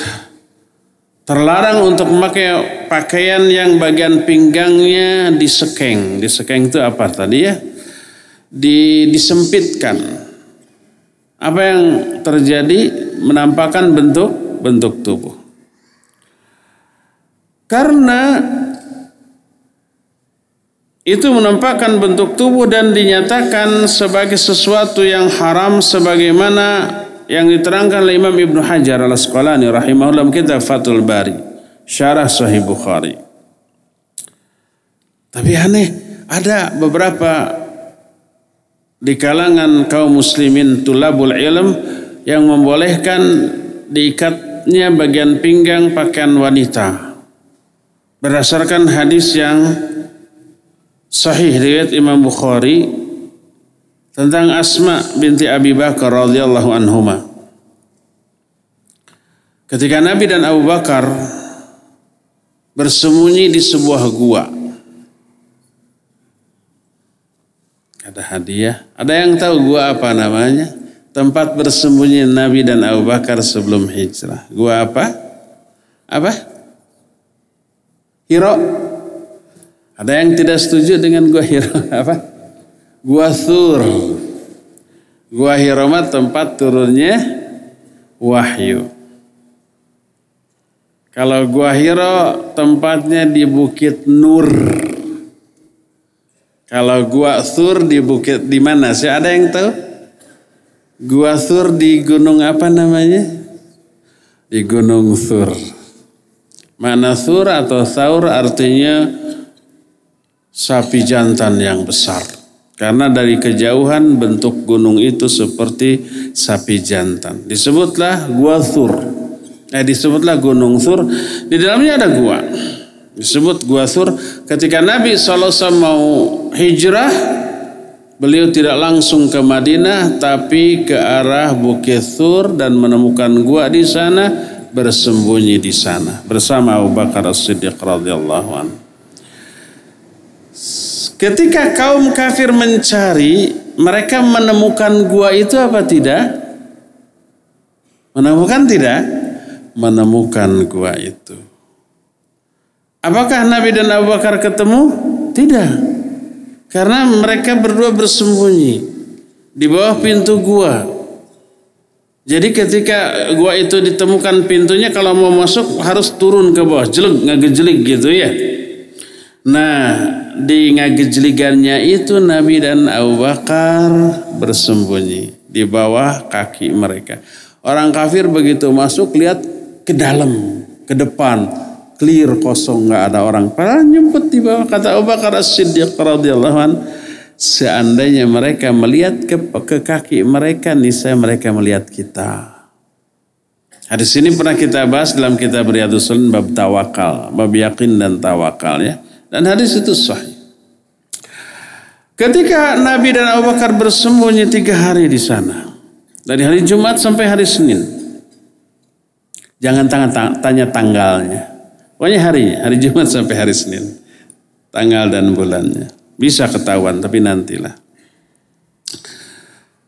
terlarang untuk memakai pakaian yang bagian pinggangnya disekeng. Disekeng itu apa tadi ya? Di, disempitkan. Apa yang terjadi menampakkan bentuk bentuk tubuh. Karena itu menampakkan bentuk tubuh dan dinyatakan sebagai sesuatu yang haram sebagaimana yang diterangkan oleh Imam Ibnu Hajar al-Asqalani rahimahullah kitab Fathul Bari syarah Sahih Bukhari. Tapi aneh, ada beberapa di kalangan kaum muslimin tulabul ilm yang membolehkan diikatnya bagian pinggang pakaian wanita berdasarkan hadis yang sahih riwayat Imam Bukhari tentang Asma binti Abi Bakar radhiyallahu anhuma. Ketika Nabi dan Abu Bakar bersembunyi di sebuah gua. Ada hadiah. Ada yang tahu gua apa namanya? Tempat bersembunyi Nabi dan Abu Bakar sebelum hijrah. Gua apa? Apa? Hiro. Ada yang tidak setuju dengan gua Hiro [laughs] apa? Gua Thur. Gua Hiro mah tempat turunnya wahyu. Kalau Gua Hiro tempatnya di Bukit Nur. Kalau Gua Thur di bukit di mana sih? Ada yang tahu? Gua Thur di gunung apa namanya? Di Gunung Thur. Mana Thur atau Thaur artinya sapi jantan yang besar. Karena dari kejauhan bentuk gunung itu seperti sapi jantan. Disebutlah gua Thur. Eh, disebutlah gunung Thur. Di dalamnya ada gua. Disebut gua Thur. Ketika Nabi SAW mau hijrah, beliau tidak langsung ke Madinah, tapi ke arah Bukit Thur dan menemukan gua di sana, bersembunyi di sana bersama Abu Bakar As-Siddiq radhiyallahu anhu. Ketika kaum kafir mencari, mereka menemukan gua itu apa tidak? Menemukan tidak? Menemukan gua itu. Apakah Nabi dan Abu Bakar ketemu? Tidak. Karena mereka berdua bersembunyi di bawah pintu gua. Jadi ketika gua itu ditemukan pintunya kalau mau masuk harus turun ke bawah, jelek ngegejelik gitu ya. Nah, di ngagejligannya itu Nabi dan Abu Bakar bersembunyi di bawah kaki mereka. Orang kafir begitu masuk lihat ke dalam, ke depan, clear kosong nggak ada orang. Padahal nyempet di bawah kata Abu Bakar As-Siddiq radhiyallahu an. Seandainya mereka melihat ke, ke kaki mereka, niscaya mereka melihat kita. Hadis ini pernah kita bahas dalam kitab Riyadus bab tawakal, bab yakin dan tawakal ya. Dan hadis itu sahih. Ketika Nabi dan Abu Bakar bersembunyi tiga hari di sana. Dari hari Jumat sampai hari Senin. Jangan tanya tanggalnya. Pokoknya harinya, hari Jumat sampai hari Senin. Tanggal dan bulannya. Bisa ketahuan, tapi nantilah.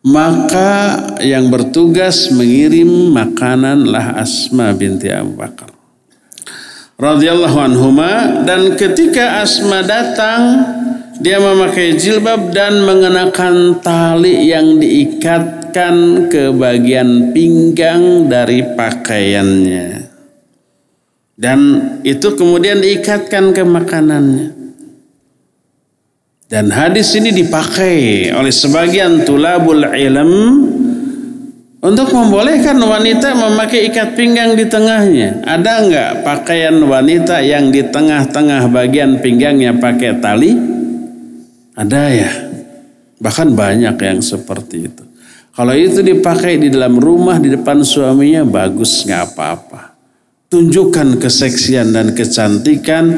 Maka yang bertugas mengirim makananlah Asma binti Abu Bakar radhiyallahu anhuma dan ketika Asma datang dia memakai jilbab dan mengenakan tali yang diikatkan ke bagian pinggang dari pakaiannya. Dan itu kemudian diikatkan ke makanannya. Dan hadis ini dipakai oleh sebagian tulabul ilm untuk membolehkan wanita memakai ikat pinggang di tengahnya. Ada enggak pakaian wanita yang di tengah-tengah bagian pinggangnya pakai tali? Ada ya. Bahkan banyak yang seperti itu. Kalau itu dipakai di dalam rumah di depan suaminya bagus nggak apa-apa. Tunjukkan keseksian dan kecantikan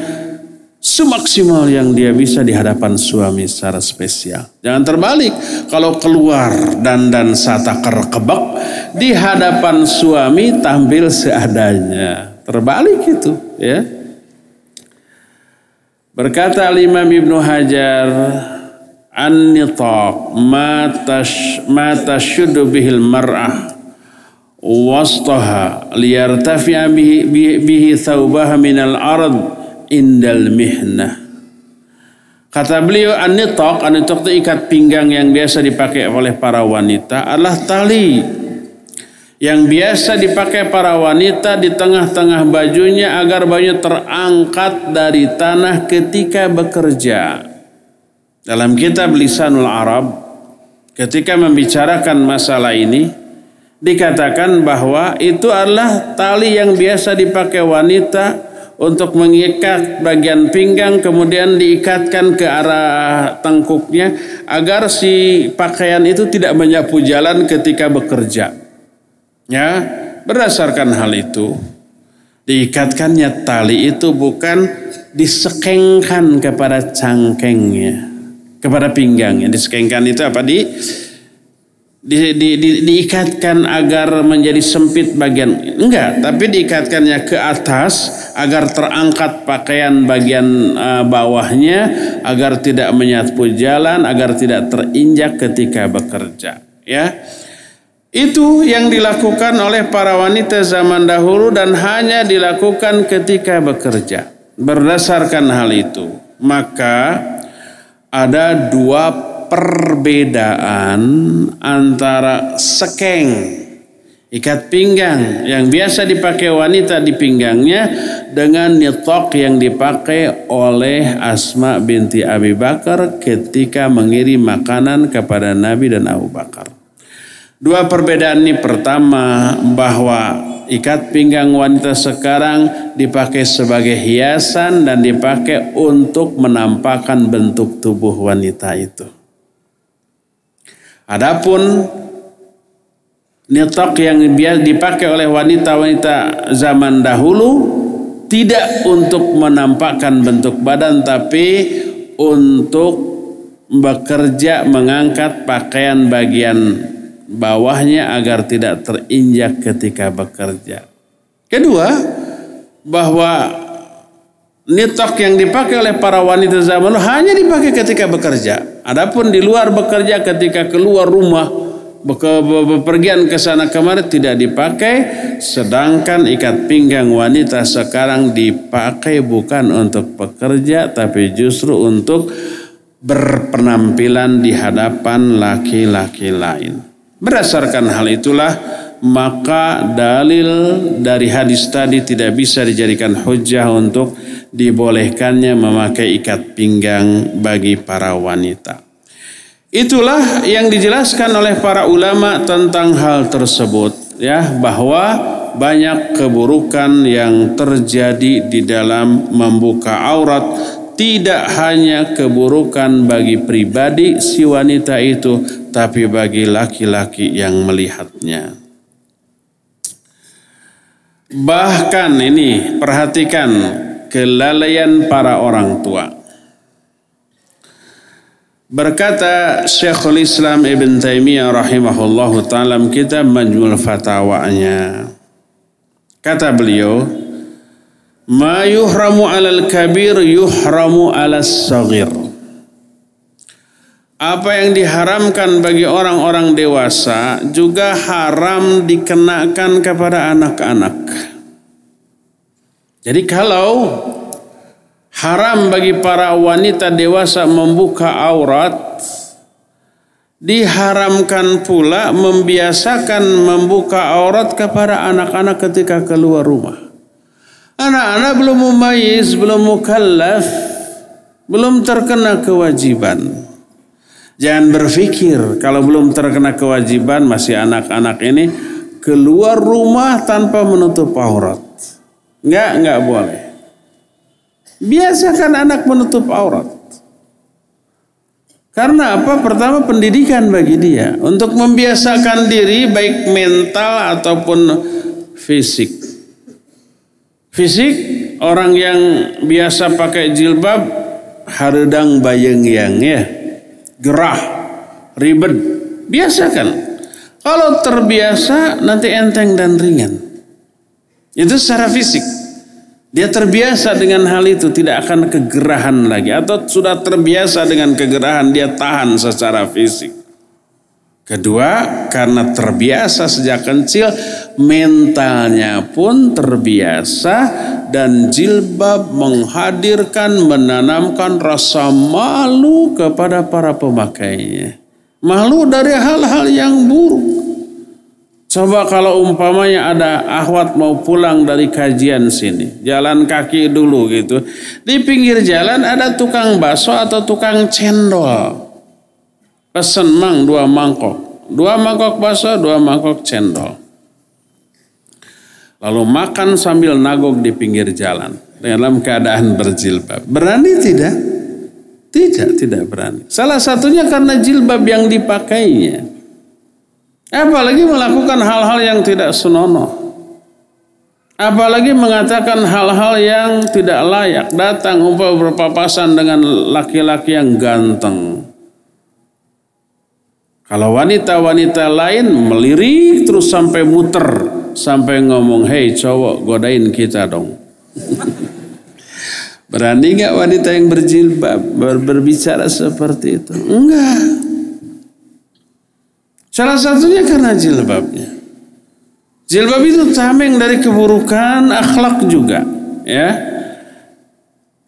semaksimal yang dia bisa di hadapan suami secara spesial. Jangan terbalik. Kalau keluar dan dan satakar kebak di hadapan suami tampil seadanya. Terbalik itu, ya. Berkata Imam Ibnu Hajar an-nitaq ma tash ma tashuddu bihil mar'ah wastaha liyartafi'a bihi, bihi thawbaha minal ard indal mihnah. Kata beliau an-nitaq, an-nitaq itu ikat pinggang yang biasa dipakai oleh para wanita adalah tali yang biasa dipakai para wanita di tengah-tengah bajunya agar bajunya terangkat dari tanah ketika bekerja. Dalam kitab Lisanul Arab, ketika membicarakan masalah ini, dikatakan bahwa itu adalah tali yang biasa dipakai wanita untuk mengikat bagian pinggang kemudian diikatkan ke arah tengkuknya agar si pakaian itu tidak menyapu jalan ketika bekerja. Ya, berdasarkan hal itu diikatkannya tali itu bukan disekengkan kepada cangkengnya, kepada pinggangnya. Disekengkan itu apa di di, di, di, diikatkan agar menjadi sempit bagian. Enggak tapi diikatkannya ke atas agar terangkat pakaian bagian uh, bawahnya agar tidak menyapu jalan agar tidak terinjak ketika bekerja ya. Itu yang dilakukan oleh para wanita zaman dahulu dan hanya dilakukan ketika bekerja. Berdasarkan hal itu maka ada dua perbedaan antara sekeng ikat pinggang yang biasa dipakai wanita di pinggangnya dengan nitok yang dipakai oleh Asma binti Abi Bakar ketika mengirim makanan kepada Nabi dan Abu Bakar. Dua perbedaan ini pertama bahwa ikat pinggang wanita sekarang dipakai sebagai hiasan dan dipakai untuk menampakkan bentuk tubuh wanita itu. Adapun nitok yang dipakai oleh wanita-wanita zaman dahulu tidak untuk menampakkan bentuk badan tapi untuk bekerja mengangkat pakaian bagian bawahnya agar tidak terinjak ketika bekerja. Kedua, bahwa nitok yang dipakai oleh para wanita zaman dulu hanya dipakai ketika bekerja. Adapun di luar bekerja ketika keluar rumah bepergian ke sana kemari tidak dipakai sedangkan ikat pinggang wanita sekarang dipakai bukan untuk pekerja tapi justru untuk berpenampilan di hadapan laki-laki lain. Berdasarkan hal itulah maka dalil dari hadis tadi tidak bisa dijadikan hujah untuk dibolehkannya memakai ikat pinggang bagi para wanita. Itulah yang dijelaskan oleh para ulama tentang hal tersebut ya bahwa banyak keburukan yang terjadi di dalam membuka aurat tidak hanya keburukan bagi pribadi si wanita itu tapi bagi laki-laki yang melihatnya. Bahkan ini perhatikan kelalaian para orang tua. Berkata Syekhul Islam Ibn Taimiyah rahimahullah ta'ala kitab Majmul Fatawanya. Kata beliau, Ma yuhramu alal kabir yuhramu alas sagir. Apa yang diharamkan bagi orang-orang dewasa juga haram dikenakan kepada anak-anak. Jadi kalau haram bagi para wanita dewasa membuka aurat, diharamkan pula membiasakan membuka aurat kepada anak-anak ketika keluar rumah. Anak-anak belum mumayyiz, belum mukallaf, belum terkena kewajiban. Jangan berpikir kalau belum terkena kewajiban masih anak-anak ini keluar rumah tanpa menutup aurat. Enggak, enggak boleh. Biasakan anak menutup aurat. Karena apa? Pertama pendidikan bagi dia untuk membiasakan diri baik mental ataupun fisik. Fisik orang yang biasa pakai jilbab haredang bayang yang ya gerah, ribet. Biasakan. Kalau terbiasa nanti enteng dan ringan. Itu secara fisik. Dia terbiasa dengan hal itu tidak akan kegerahan lagi atau sudah terbiasa dengan kegerahan dia tahan secara fisik. Kedua, karena terbiasa sejak kecil, mentalnya pun terbiasa dan jilbab menghadirkan, menanamkan rasa malu kepada para pemakainya. Malu dari hal-hal yang buruk. Coba kalau umpamanya ada ahwat mau pulang dari kajian sini, jalan kaki dulu gitu. Di pinggir jalan ada tukang bakso atau tukang cendol Pesen mang dua mangkok. Dua mangkok bakso, dua mangkok cendol. Lalu makan sambil nagok di pinggir jalan. dalam keadaan berjilbab. Berani tidak? Tidak, tidak berani. Salah satunya karena jilbab yang dipakainya. Apalagi melakukan hal-hal yang tidak senonoh. Apalagi mengatakan hal-hal yang tidak layak. Datang umpah berpapasan dengan laki-laki yang ganteng. Kalau wanita-wanita lain melirik terus sampai muter. Sampai ngomong, hei cowok godain kita dong. [laughs] Berani nggak wanita yang berjilbab ber berbicara seperti itu? Enggak. Salah satunya karena jilbabnya. Jilbab itu tameng dari keburukan akhlak juga, ya.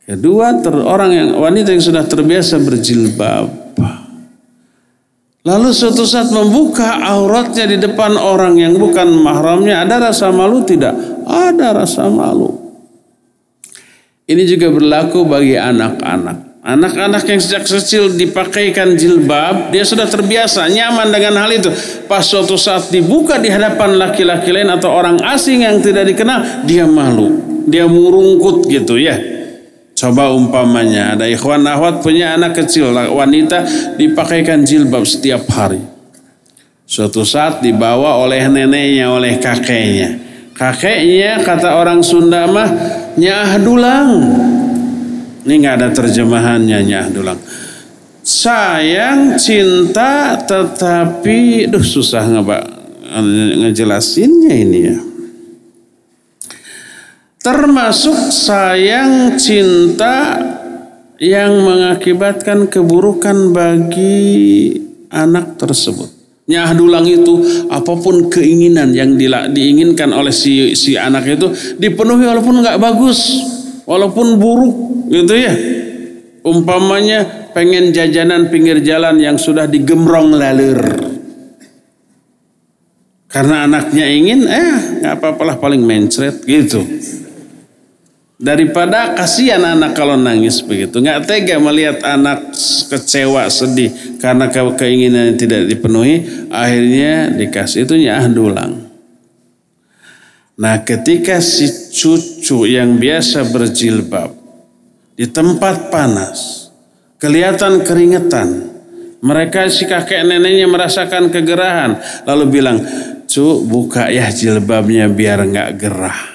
Kedua, ter, orang yang wanita yang sudah terbiasa berjilbab, lalu suatu saat membuka auratnya di depan orang yang bukan mahramnya, ada rasa malu tidak? Ada rasa malu. Ini juga berlaku bagi anak-anak. Anak-anak yang sejak kecil dipakaikan jilbab, dia sudah terbiasa, nyaman dengan hal itu. Pas suatu saat dibuka di hadapan laki-laki lain atau orang asing yang tidak dikenal, dia malu. Dia murungkut gitu ya. Coba umpamanya ada ikhwan ahwat punya anak kecil, wanita dipakaikan jilbab setiap hari. Suatu saat dibawa oleh neneknya, oleh kakeknya. Kakeknya kata orang Sunda mah nyah dulang. Ini nggak ada terjemahannya nyah dulang. Sayang, cinta, tetapi, duh susah nggak ngejelasinnya ini ya. Termasuk sayang, cinta yang mengakibatkan keburukan bagi anak tersebut. Nyah dulang itu apa pun keinginan yang diinginkan oleh si si anak itu dipenuhi walaupun nggak bagus, walaupun buruk gitu ya. Umpamanya pengen jajanan pinggir jalan yang sudah digemrong lalur. Karena anaknya ingin, eh nggak apa-apalah paling mencret gitu. Daripada kasihan anak kalau nangis begitu. Nggak tega melihat anak kecewa, sedih. Karena keinginan yang tidak dipenuhi. Akhirnya dikasih itu nyah dulang. Nah ketika si cucu yang biasa berjilbab. Di tempat panas. Kelihatan keringetan. Mereka si kakek neneknya merasakan kegerahan. Lalu bilang, cu buka ya jilbabnya biar nggak gerah.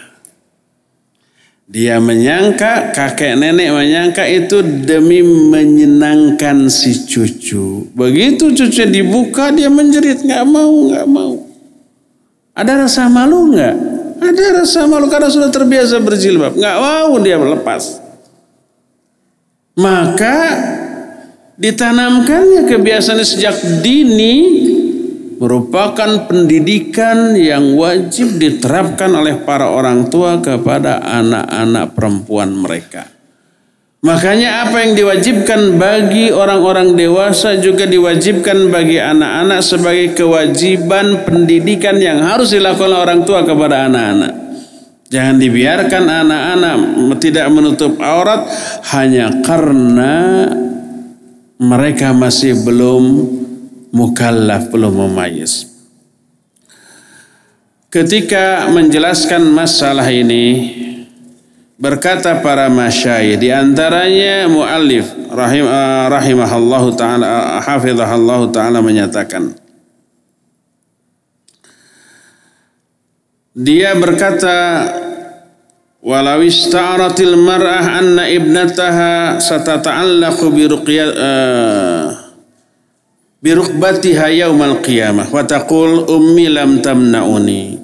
Dia menyangka, kakek nenek menyangka itu demi menyenangkan si cucu. Begitu cucu dibuka dia menjerit, nggak mau, nggak mau. Ada rasa malu nggak? Ada rasa malu karena sudah terbiasa berjilbab. Nggak mau dia melepas. Maka ditanamkannya kebiasaan sejak dini merupakan pendidikan yang wajib diterapkan oleh para orang tua kepada anak-anak perempuan mereka. Makanya apa yang diwajibkan bagi orang-orang dewasa juga diwajibkan bagi anak-anak sebagai kewajiban pendidikan yang harus dilakukan oleh orang tua kepada anak-anak. Jangan dibiarkan anak-anak tidak menutup aurat hanya karena mereka masih belum mukallaf belum memayis. Ketika menjelaskan masalah ini berkata para masyayikh di antaranya muallif rahim uh, rahimahallahu taala uh, hafizahallahu taala menyatakan dia berkata walau ista'aratil mar'ah anna ibnataha satata'allaqu bi ruqyah uh, birukbatiha yaumal qiyamah. Wa taqul ummi lam tamnauni.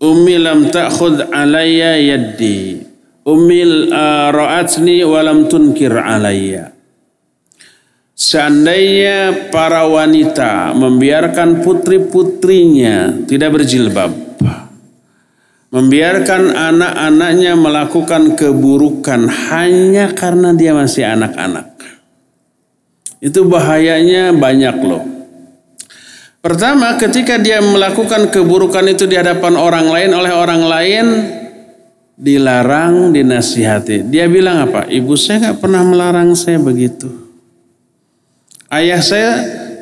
Ummi lam ta'khud alayya yaddi. Ummi uh, ra'atni wa lam tunkir alayya. Seandainya para wanita membiarkan putri-putrinya tidak berjilbab, membiarkan anak-anaknya melakukan keburukan hanya karena dia masih anak-anak. Itu bahayanya banyak loh. Pertama, ketika dia melakukan keburukan itu di hadapan orang lain oleh orang lain, dilarang, dinasihati. Dia bilang apa? Ibu saya nggak pernah melarang saya begitu. Ayah saya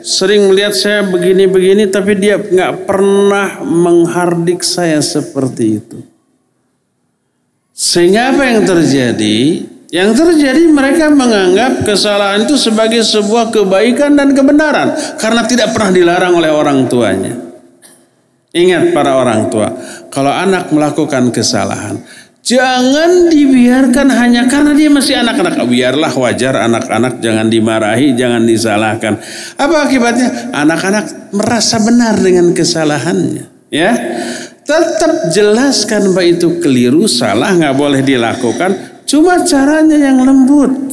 sering melihat saya begini-begini, tapi dia nggak pernah menghardik saya seperti itu. Sehingga apa yang terjadi? Yang terjadi mereka menganggap kesalahan itu sebagai sebuah kebaikan dan kebenaran karena tidak pernah dilarang oleh orang tuanya. Ingat para orang tua, kalau anak melakukan kesalahan, Jangan dibiarkan hanya karena dia masih anak-anak. Biarlah wajar anak-anak jangan dimarahi, jangan disalahkan. Apa akibatnya? Anak-anak merasa benar dengan kesalahannya. Ya, tetap jelaskan bahwa itu keliru, salah, nggak boleh dilakukan. Cuma caranya yang lembut,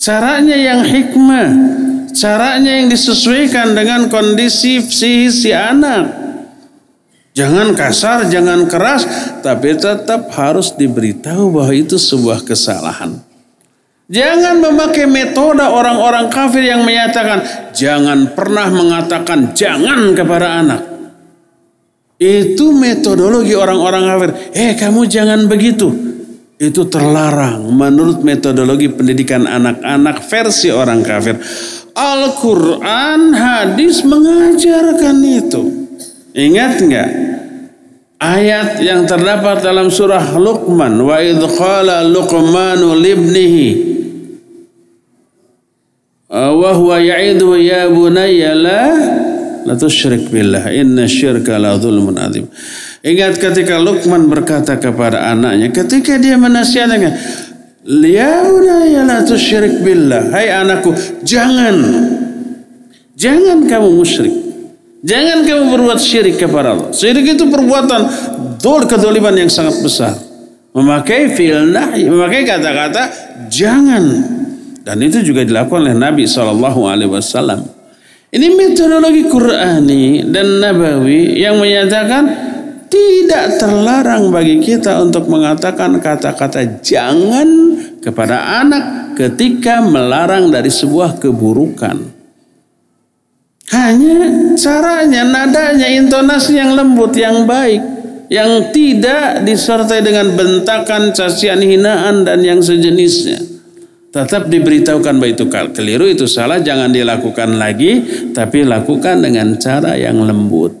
caranya yang hikmah, caranya yang disesuaikan dengan kondisi psikis si anak. Jangan kasar, jangan keras, tapi tetap harus diberitahu bahwa itu sebuah kesalahan. Jangan memakai metode orang-orang kafir yang menyatakan jangan pernah mengatakan jangan kepada anak. Itu metodologi orang-orang kafir. Eh kamu jangan begitu. Itu terlarang menurut metodologi pendidikan anak-anak versi orang kafir. Al-Quran, hadis mengajarkan itu. Ingat enggak? ayat yang terdapat dalam surah Luqman wa idh qala Luqmanu libnihi wa huwa ya'idu ya bunayya la la tusyrik billah inna syirka la zulmun adzim ingat ketika Luqman berkata kepada anaknya ketika dia menasihatkan ya la tusyrik billah hai anakku jangan jangan kamu musyrik Jangan kamu berbuat syirik kepada Allah. Syirik itu perbuatan dol kedoliman yang sangat besar. Memakai fi'il nahi, memakai kata-kata jangan. Dan itu juga dilakukan oleh Nabi Shallallahu Alaihi Wasallam. Ini metodologi Qurani dan Nabawi yang menyatakan tidak terlarang bagi kita untuk mengatakan kata-kata jangan kepada anak ketika melarang dari sebuah keburukan. Hanya caranya, nadanya, intonasi yang lembut, yang baik. Yang tidak disertai dengan bentakan, cacian, hinaan, dan yang sejenisnya. Tetap diberitahukan bahwa itu keliru, itu salah, jangan dilakukan lagi. Tapi lakukan dengan cara yang lembut.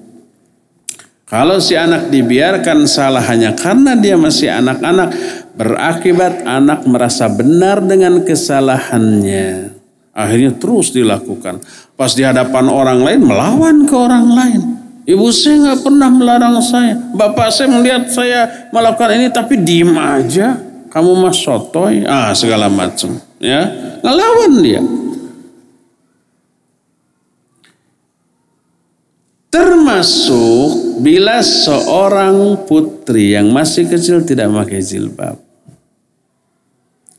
Kalau si anak dibiarkan salah hanya karena dia masih anak-anak, berakibat anak merasa benar dengan kesalahannya. Akhirnya terus dilakukan. Pas di hadapan orang lain melawan ke orang lain. Ibu saya nggak pernah melarang saya. Bapak saya melihat saya melakukan ini tapi diem aja. Kamu mas sotoy. Ah segala macam. Ya ngelawan dia. Termasuk bila seorang putri yang masih kecil tidak memakai jilbab.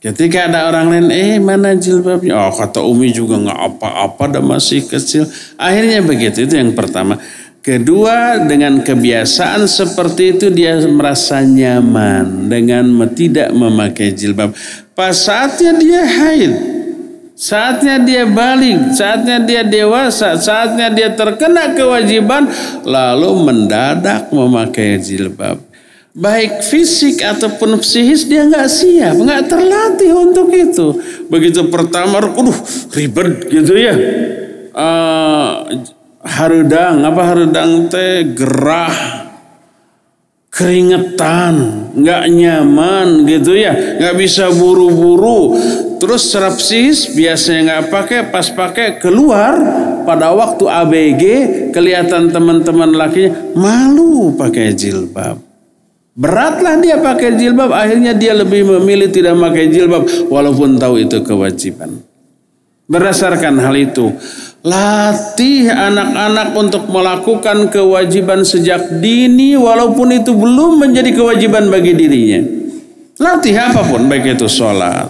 Ketika ada orang lain, eh mana jilbabnya? Oh kata Umi juga nggak apa-apa, dan masih kecil. Akhirnya begitu, itu yang pertama. Kedua, dengan kebiasaan seperti itu dia merasa nyaman dengan tidak memakai jilbab. Pas saatnya dia haid, saatnya dia balik, saatnya dia dewasa, saatnya dia terkena kewajiban, lalu mendadak memakai jilbab baik fisik ataupun psikis dia nggak siap, nggak terlatih untuk itu. Begitu pertama, aduh ribet gitu ya. Uh, harudang apa harudang teh gerah keringetan nggak nyaman gitu ya nggak bisa buru-buru terus sis biasanya nggak pakai pas pakai keluar pada waktu ABG kelihatan teman-teman lakinya malu pakai jilbab Beratlah dia pakai jilbab, akhirnya dia lebih memilih tidak pakai jilbab walaupun tahu itu kewajiban. Berdasarkan hal itu, latih anak-anak untuk melakukan kewajiban sejak dini walaupun itu belum menjadi kewajiban bagi dirinya. Latih apa pun, baik itu sholat,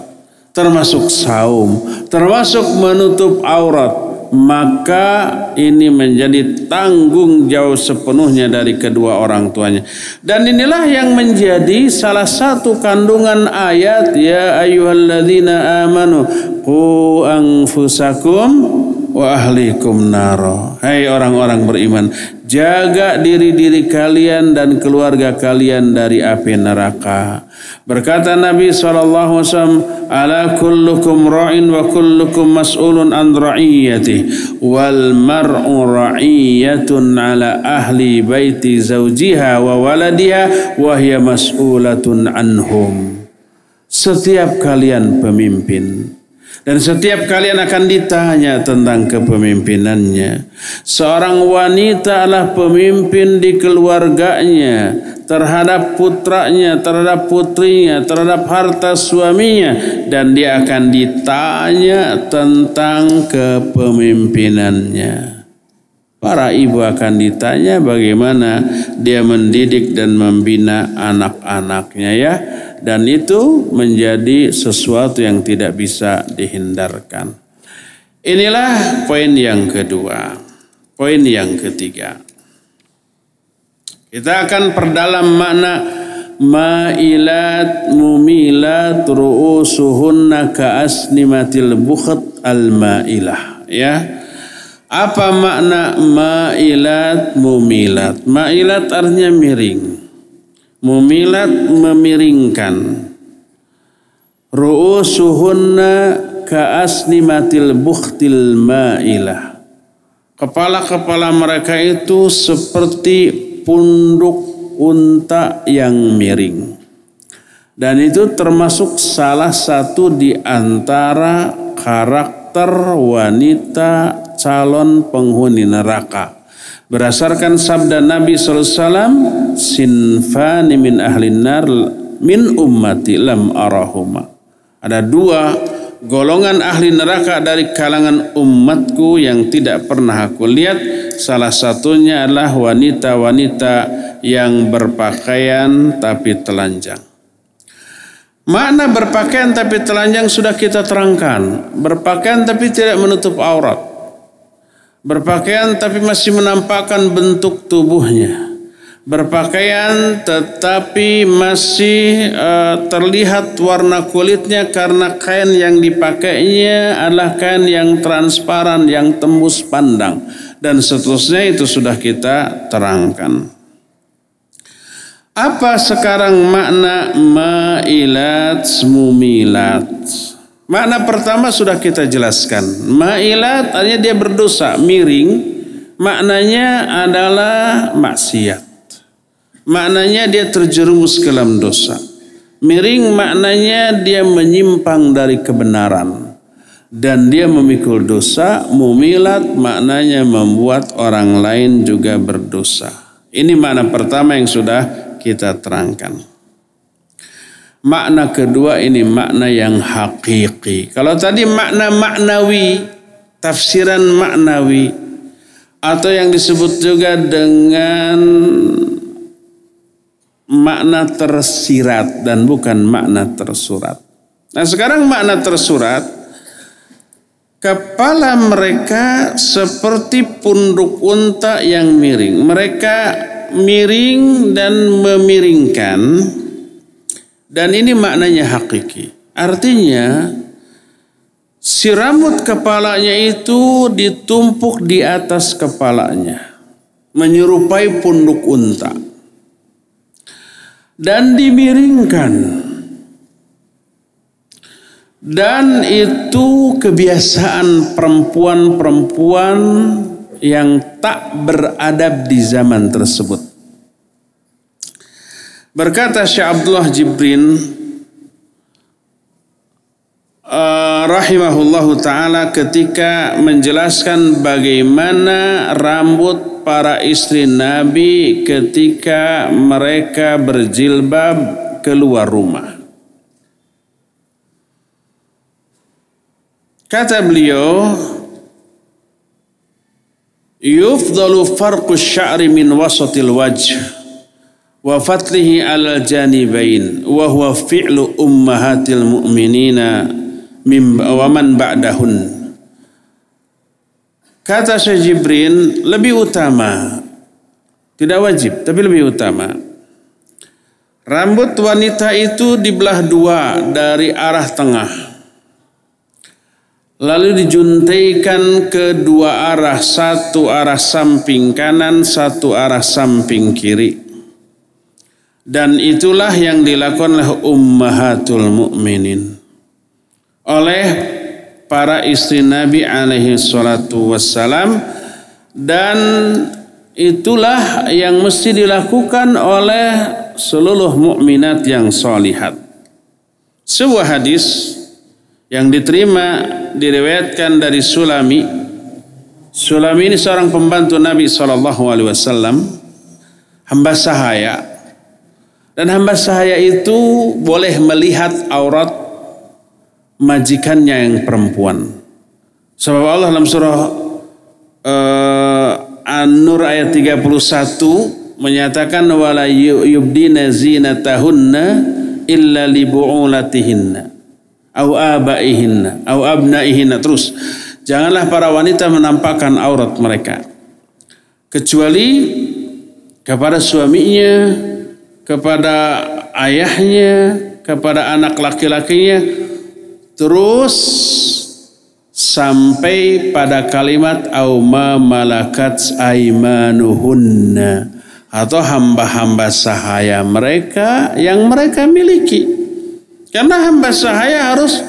termasuk saum, termasuk menutup aurat, maka ini menjadi tanggung jawab sepenuhnya dari kedua orang tuanya. Dan inilah yang menjadi salah satu kandungan ayat ya ayyuhalladzina amanu qu anfusakum wa ahlikum naro. Hai orang-orang beriman, jaga diri-diri kalian dan keluarga kalian dari api neraka. Berkata Nabi SAW, Ala kullukum ra'in wa kullukum mas'ulun an ra'iyati wal mar'u ra'iyatun ala ahli baiti zawjiha wa waladiha wa hiya mas'ulatun anhum. Setiap kalian pemimpin dan setiap kalian akan ditanya tentang kepemimpinannya. Seorang wanita adalah pemimpin di keluarganya terhadap putranya, terhadap putrinya, terhadap harta suaminya dan dia akan ditanya tentang kepemimpinannya. Para ibu akan ditanya bagaimana dia mendidik dan membina anak-anaknya ya dan itu menjadi sesuatu yang tidak bisa dihindarkan. Inilah poin yang kedua. Poin yang ketiga. Kita akan perdalam makna ma'ilat mumilat ru'usuhunna ka'asnimatil bukhat al-ma'ilah. Ya. Apa makna ma'ilat mumilat? Ma'ilat artinya miring mumilat memiringkan. Ru'usuhunna ka'asnimatil bukhtil ma'ilah. Kepala-kepala mereka itu seperti punduk unta yang miring. Dan itu termasuk salah satu di antara karakter wanita calon penghuni neraka Berdasarkan sabda Nabi SAW, sinfani min ahlin nar min ummati lam arahuma. Ada dua golongan ahli neraka dari kalangan umatku yang tidak pernah aku lihat. Salah satunya adalah wanita-wanita yang berpakaian tapi telanjang. Makna berpakaian tapi telanjang sudah kita terangkan. Berpakaian tapi tidak menutup aurat berpakaian tapi masih menampakkan bentuk tubuhnya. Berpakaian tetapi masih uh, terlihat warna kulitnya karena kain yang dipakainya adalah kain yang transparan yang tembus pandang. Dan seterusnya itu sudah kita terangkan. Apa sekarang makna mailat mumilat Makna pertama sudah kita jelaskan. Ma'ilat artinya dia berdosa, miring. Maknanya adalah maksiat. Maknanya dia terjerumus ke dalam dosa. Miring maknanya dia menyimpang dari kebenaran. Dan dia memikul dosa. Mumilat maknanya membuat orang lain juga berdosa. Ini makna pertama yang sudah kita terangkan. Makna kedua ini makna yang hakiki. Kalau tadi makna maknawi, tafsiran maknawi atau yang disebut juga dengan makna tersirat dan bukan makna tersurat. Nah sekarang makna tersurat, kepala mereka seperti punduk unta yang miring. Mereka miring dan memiringkan dan ini maknanya hakiki. Artinya si rambut kepalanya itu ditumpuk di atas kepalanya. Menyerupai punduk unta. Dan dimiringkan. Dan itu kebiasaan perempuan-perempuan yang tak beradab di zaman tersebut. Berkata Syekh Abdullah Jibrin uh, rahimahullahu taala ketika menjelaskan bagaimana rambut para istri Nabi ketika mereka berjilbab keluar rumah. Kata beliau, yufdalu farqu sya'ri min wasatil wajh wa fatlihi alal janibain wa huwa fi'lu ummahatil mu'minina mim wa man ba'dahun. Kata Syekh Jibrin lebih utama tidak wajib tapi lebih utama. Rambut wanita itu dibelah dua dari arah tengah. Lalu dijuntaikan ke dua arah, satu arah samping kanan, satu arah samping kiri. Dan itulah yang dilakukan oleh ummahatul mukminin oleh para istri Nabi alaihi salatu wassalam dan itulah yang mesti dilakukan oleh seluruh mukminat yang solihat. Sebuah hadis yang diterima diriwayatkan dari Sulami. Sulami ini seorang pembantu Nabi Wasallam, hamba sahaya. Dan hamba sahaya itu boleh melihat aurat majikannya yang perempuan. Sebab Allah dalam surah uh, An-Nur ayat 31 menyatakan wala yubdina zinatahunna illa li bu'ulatihinna au abaihinna au abnaihinna terus janganlah para wanita menampakkan aurat mereka kecuali kepada suaminya kepada ayahnya kepada anak laki-lakinya terus sampai pada kalimat auma malakat aimanuhunna atau hamba-hamba sahaya mereka yang mereka miliki. Karena hamba sahaya harus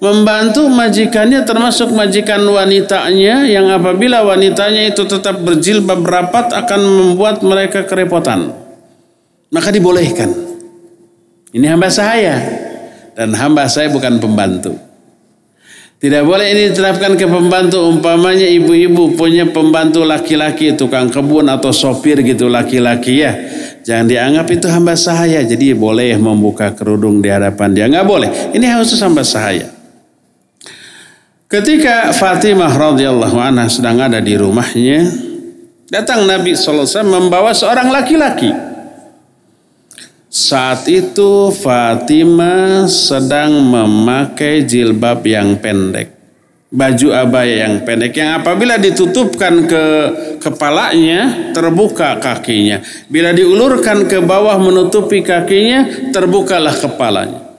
membantu majikannya termasuk majikan wanitanya yang apabila wanitanya itu tetap berjilbab rapat akan membuat mereka kerepotan. Maka dibolehkan. Ini hamba sahaya dan hamba saya bukan pembantu. Tidak boleh ini diterapkan ke pembantu umpamanya ibu-ibu punya pembantu laki-laki tukang kebun atau sopir gitu laki-laki ya. Jangan dianggap itu hamba sahaya. Jadi boleh membuka kerudung di hadapan dia. Nggak boleh. Ini khusus hamba sahaya. Ketika Fatimah radhiyallahu anha sedang ada di rumahnya, datang Nabi SAW membawa seorang laki-laki. Saat itu Fatimah sedang memakai jilbab yang pendek. Baju abaya yang pendek yang apabila ditutupkan ke kepalanya terbuka kakinya. Bila diulurkan ke bawah menutupi kakinya terbukalah kepalanya.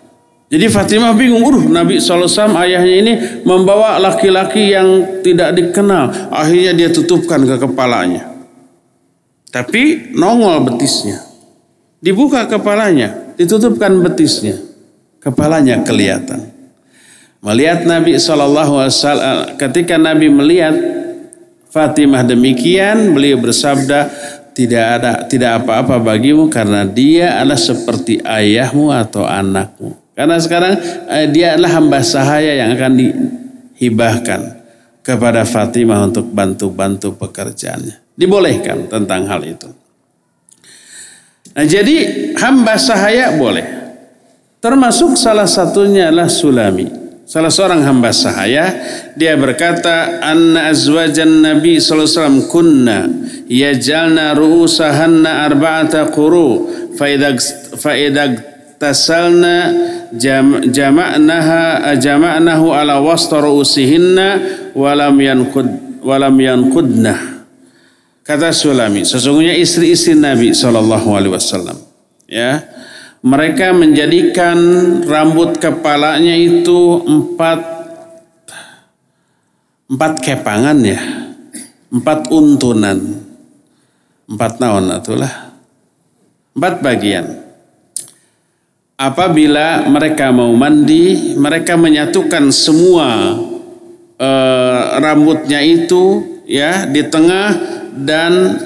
Jadi Fatimah bingung, uruh Nabi SAW ayahnya ini membawa laki-laki yang tidak dikenal. Akhirnya dia tutupkan ke kepalanya. Tapi nongol betisnya. Dibuka kepalanya, ditutupkan betisnya. Kepalanya kelihatan. Melihat Nabi SAW, ketika Nabi melihat Fatimah demikian, beliau bersabda, tidak ada tidak apa-apa bagimu karena dia adalah seperti ayahmu atau anakmu. Karena sekarang eh, dia adalah hamba sahaya yang akan dihibahkan kepada Fatimah untuk bantu-bantu pekerjaannya. Dibolehkan tentang hal itu. Nah, jadi hamba sahaya boleh. Termasuk salah satunya adalah Sulami. Salah seorang hamba sahaya dia berkata anna azwajan nabi sallallahu alaihi wasallam kunna yajalna ru'usahanna arba'ata quru fa idza fa idza tasalna jam, jama'naha jama'nahu ala wasta ru'usihinna walam yanqud walam yanqudnah Kata Sulami, sesungguhnya istri-istri Nabi Shallallahu Alaihi Wasallam, ya, mereka menjadikan rambut kepalanya itu empat empat kepangan ya, empat untunan, empat naon itulah, empat bagian. Apabila mereka mau mandi, mereka menyatukan semua eh, rambutnya itu ya di tengah dan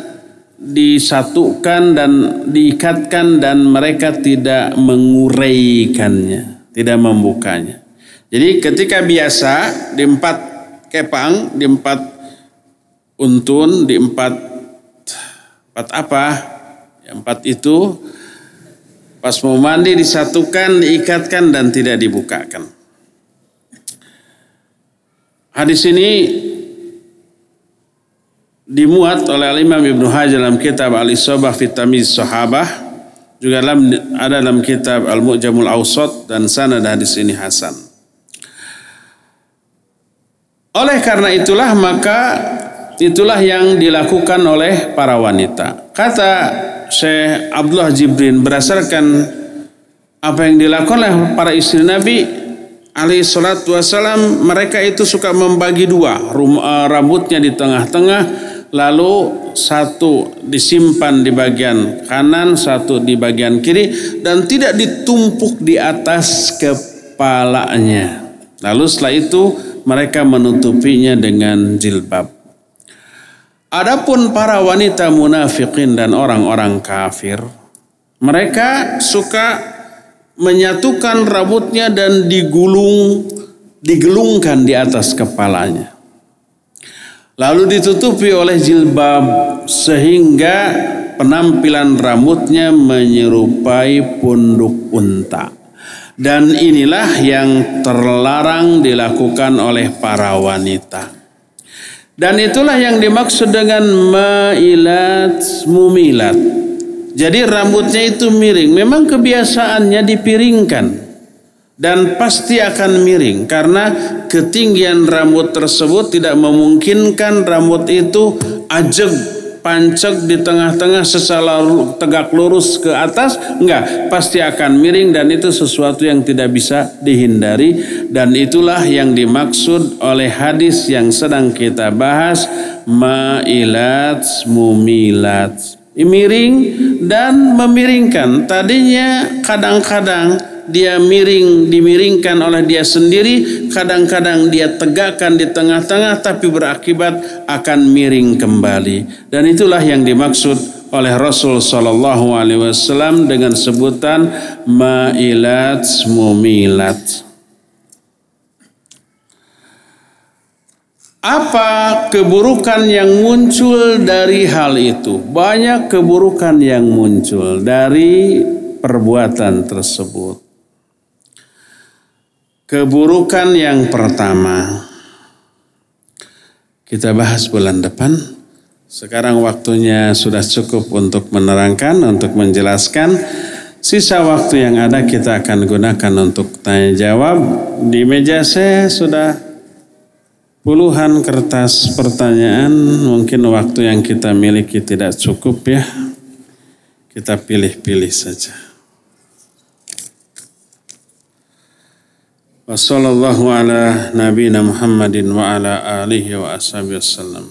disatukan dan diikatkan dan mereka tidak menguraikannya, tidak membukanya. Jadi ketika biasa di empat kepang, di empat untun, di empat empat apa? Empat itu pas mau mandi disatukan, diikatkan dan tidak dibukakan. Hadis ini dimuat oleh Imam Ibnu Hajar dalam kitab Al-Isabah fi Tamiz Sahabah juga dalam ada dalam kitab Al-Mu'jamul Awsat dan sanad hadis ini hasan. Oleh karena itulah maka itulah yang dilakukan oleh para wanita. Kata Syekh Abdullah Jibrin berdasarkan apa yang dilakukan oleh para istri Nabi salatu wasalam mereka itu suka membagi dua eh, rambutnya di tengah-tengah lalu satu disimpan di bagian kanan satu di bagian kiri dan tidak ditumpuk di atas kepalanya lalu setelah itu mereka menutupinya dengan jilbab Adapun para wanita munafikin dan orang-orang kafir, mereka suka menyatukan rambutnya dan digulung, digelungkan di atas kepalanya. Lalu ditutupi oleh jilbab sehingga penampilan rambutnya menyerupai punduk unta. Dan inilah yang terlarang dilakukan oleh para wanita. Dan itulah yang dimaksud dengan mailat mumilat jadi rambutnya itu miring. Memang kebiasaannya dipiringkan dan pasti akan miring karena ketinggian rambut tersebut tidak memungkinkan rambut itu ajeg pancek di tengah-tengah secara tegak lurus ke atas. Enggak pasti akan miring dan itu sesuatu yang tidak bisa dihindari. Dan itulah yang dimaksud oleh hadis yang sedang kita bahas mailat mumilat. Miring dan memiringkan. Tadinya kadang-kadang dia miring, dimiringkan oleh dia sendiri, kadang-kadang dia tegakkan di tengah-tengah tapi berakibat akan miring kembali. Dan itulah yang dimaksud oleh Rasul Shallallahu Alaihi Wasallam dengan sebutan mailat mumilat. Apa keburukan yang muncul dari hal itu? Banyak keburukan yang muncul dari perbuatan tersebut. Keburukan yang pertama kita bahas bulan depan. Sekarang waktunya sudah cukup untuk menerangkan, untuk menjelaskan. Sisa waktu yang ada kita akan gunakan untuk tanya jawab. Di meja saya sudah Puluhan kertas pertanyaan, mungkin waktu yang kita miliki tidak cukup ya. Kita pilih-pilih saja. Wa ashabihi wasallam.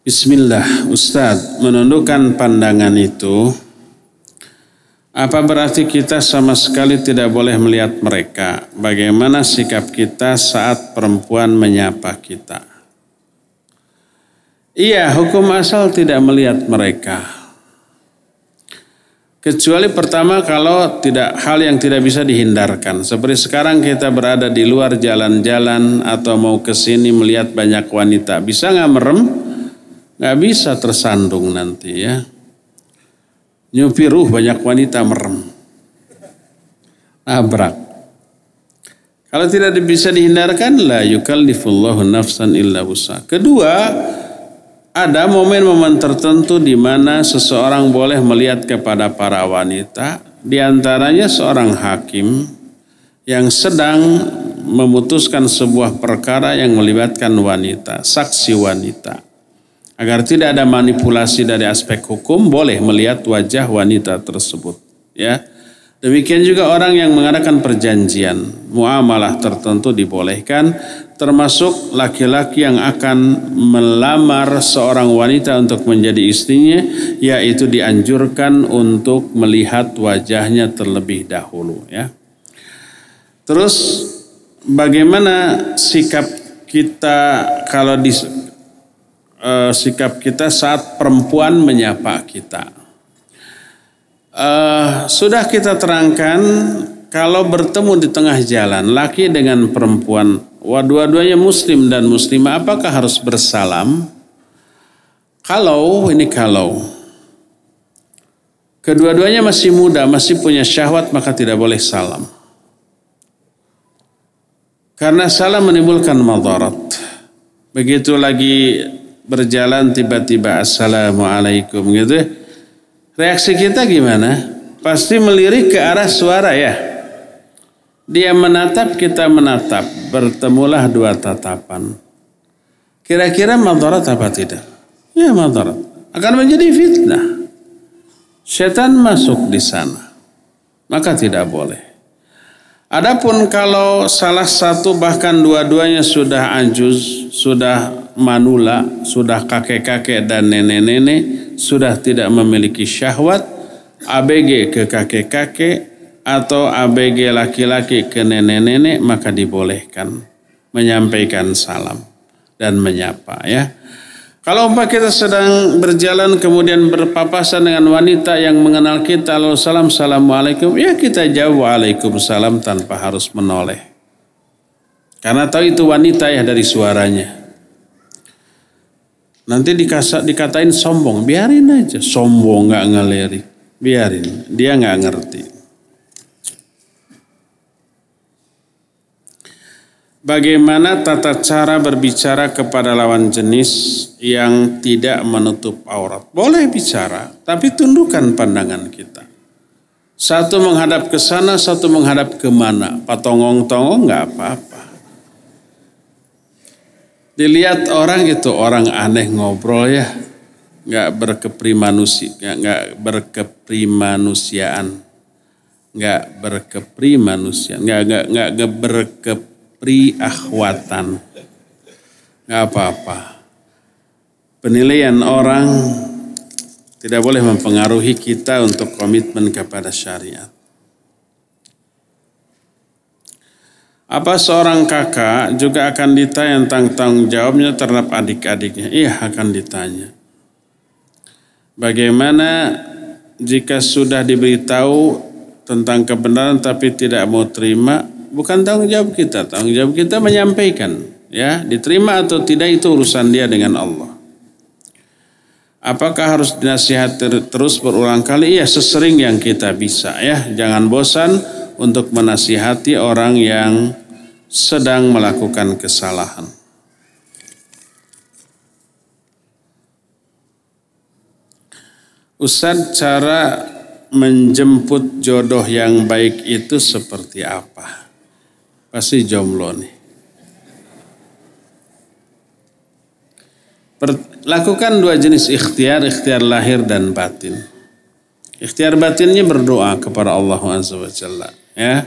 Bismillah, Ustadz, menundukkan pandangan itu apa berarti kita sama sekali tidak boleh melihat mereka? Bagaimana sikap kita saat perempuan menyapa kita? Iya, hukum asal tidak melihat mereka. Kecuali pertama kalau tidak hal yang tidak bisa dihindarkan. Seperti sekarang kita berada di luar jalan-jalan atau mau ke sini melihat banyak wanita. Bisa nggak merem? Nggak bisa tersandung nanti ya. Nyupi ruh banyak wanita merem. Abrak. Kalau tidak bisa dihindarkan la yukallifullahu nafsan illa wusa. Kedua, ada momen-momen tertentu di mana seseorang boleh melihat kepada para wanita, di antaranya seorang hakim yang sedang memutuskan sebuah perkara yang melibatkan wanita, saksi wanita. Agar tidak ada manipulasi dari aspek hukum, boleh melihat wajah wanita tersebut. Ya, Demikian juga orang yang mengadakan perjanjian, muamalah tertentu dibolehkan, termasuk laki-laki yang akan melamar seorang wanita untuk menjadi istrinya, yaitu dianjurkan untuk melihat wajahnya terlebih dahulu. Ya. Terus bagaimana sikap kita kalau di, uh, sikap kita saat perempuan menyapa kita. Uh, sudah kita terangkan kalau bertemu di tengah jalan laki dengan perempuan, dua-duanya muslim dan muslimah, apakah harus bersalam? Kalau ini kalau kedua-duanya masih muda, masih punya syahwat, maka tidak boleh salam. Karena salam menimbulkan madarat. Begitu lagi berjalan tiba-tiba assalamualaikum gitu ya. Reaksi kita gimana? Pasti melirik ke arah suara ya. Dia menatap, kita menatap. Bertemulah dua tatapan. Kira-kira madarat apa tidak? Ya madarat. Akan menjadi fitnah. Setan masuk di sana. Maka tidak boleh. Adapun kalau salah satu bahkan dua-duanya sudah ajuz, sudah manula, sudah kakek-kakek dan nenek-nenek, sudah tidak memiliki syahwat, ABG ke kakek-kakek atau ABG laki-laki ke nenek-nenek, maka dibolehkan menyampaikan salam dan menyapa ya. Kalau umpah kita sedang berjalan kemudian berpapasan dengan wanita yang mengenal kita lalu salam assalamualaikum ya kita jawab waalaikumsalam tanpa harus menoleh. Karena tahu itu wanita ya dari suaranya. Nanti dikasa, dikatain sombong, biarin aja. Sombong nggak ngeleri, biarin. Dia nggak ngerti. Bagaimana tata cara berbicara kepada lawan jenis yang tidak menutup aurat? Boleh bicara, tapi tundukkan pandangan kita. Satu menghadap ke sana, satu menghadap ke mana. Patongong-tongong nggak apa-apa. Dilihat orang itu orang aneh ngobrol ya, nggak berkeprimanusiaan, nggak berkeprimanusiaan, nggak berkeprimanusiaan, nggak nggak nggak berkep priahwatan. Gak apa-apa. Penilaian orang tidak boleh mempengaruhi kita untuk komitmen kepada syariat. Apa seorang kakak juga akan ditanya tentang tanggung jawabnya terhadap adik-adiknya? Iya akan ditanya. Bagaimana jika sudah diberitahu tentang kebenaran tapi tidak mau terima, bukan tanggung jawab kita. Tanggung jawab kita menyampaikan. Ya, diterima atau tidak itu urusan dia dengan Allah. Apakah harus dinasihat terus berulang kali? Ya, sesering yang kita bisa ya. Jangan bosan untuk menasihati orang yang sedang melakukan kesalahan. Ustaz cara menjemput jodoh yang baik itu seperti apa? pasti jomblo nih. lakukan dua jenis ikhtiar, ikhtiar lahir dan batin. Ikhtiar batinnya berdoa kepada Allah Azza wa Jalla. Ya.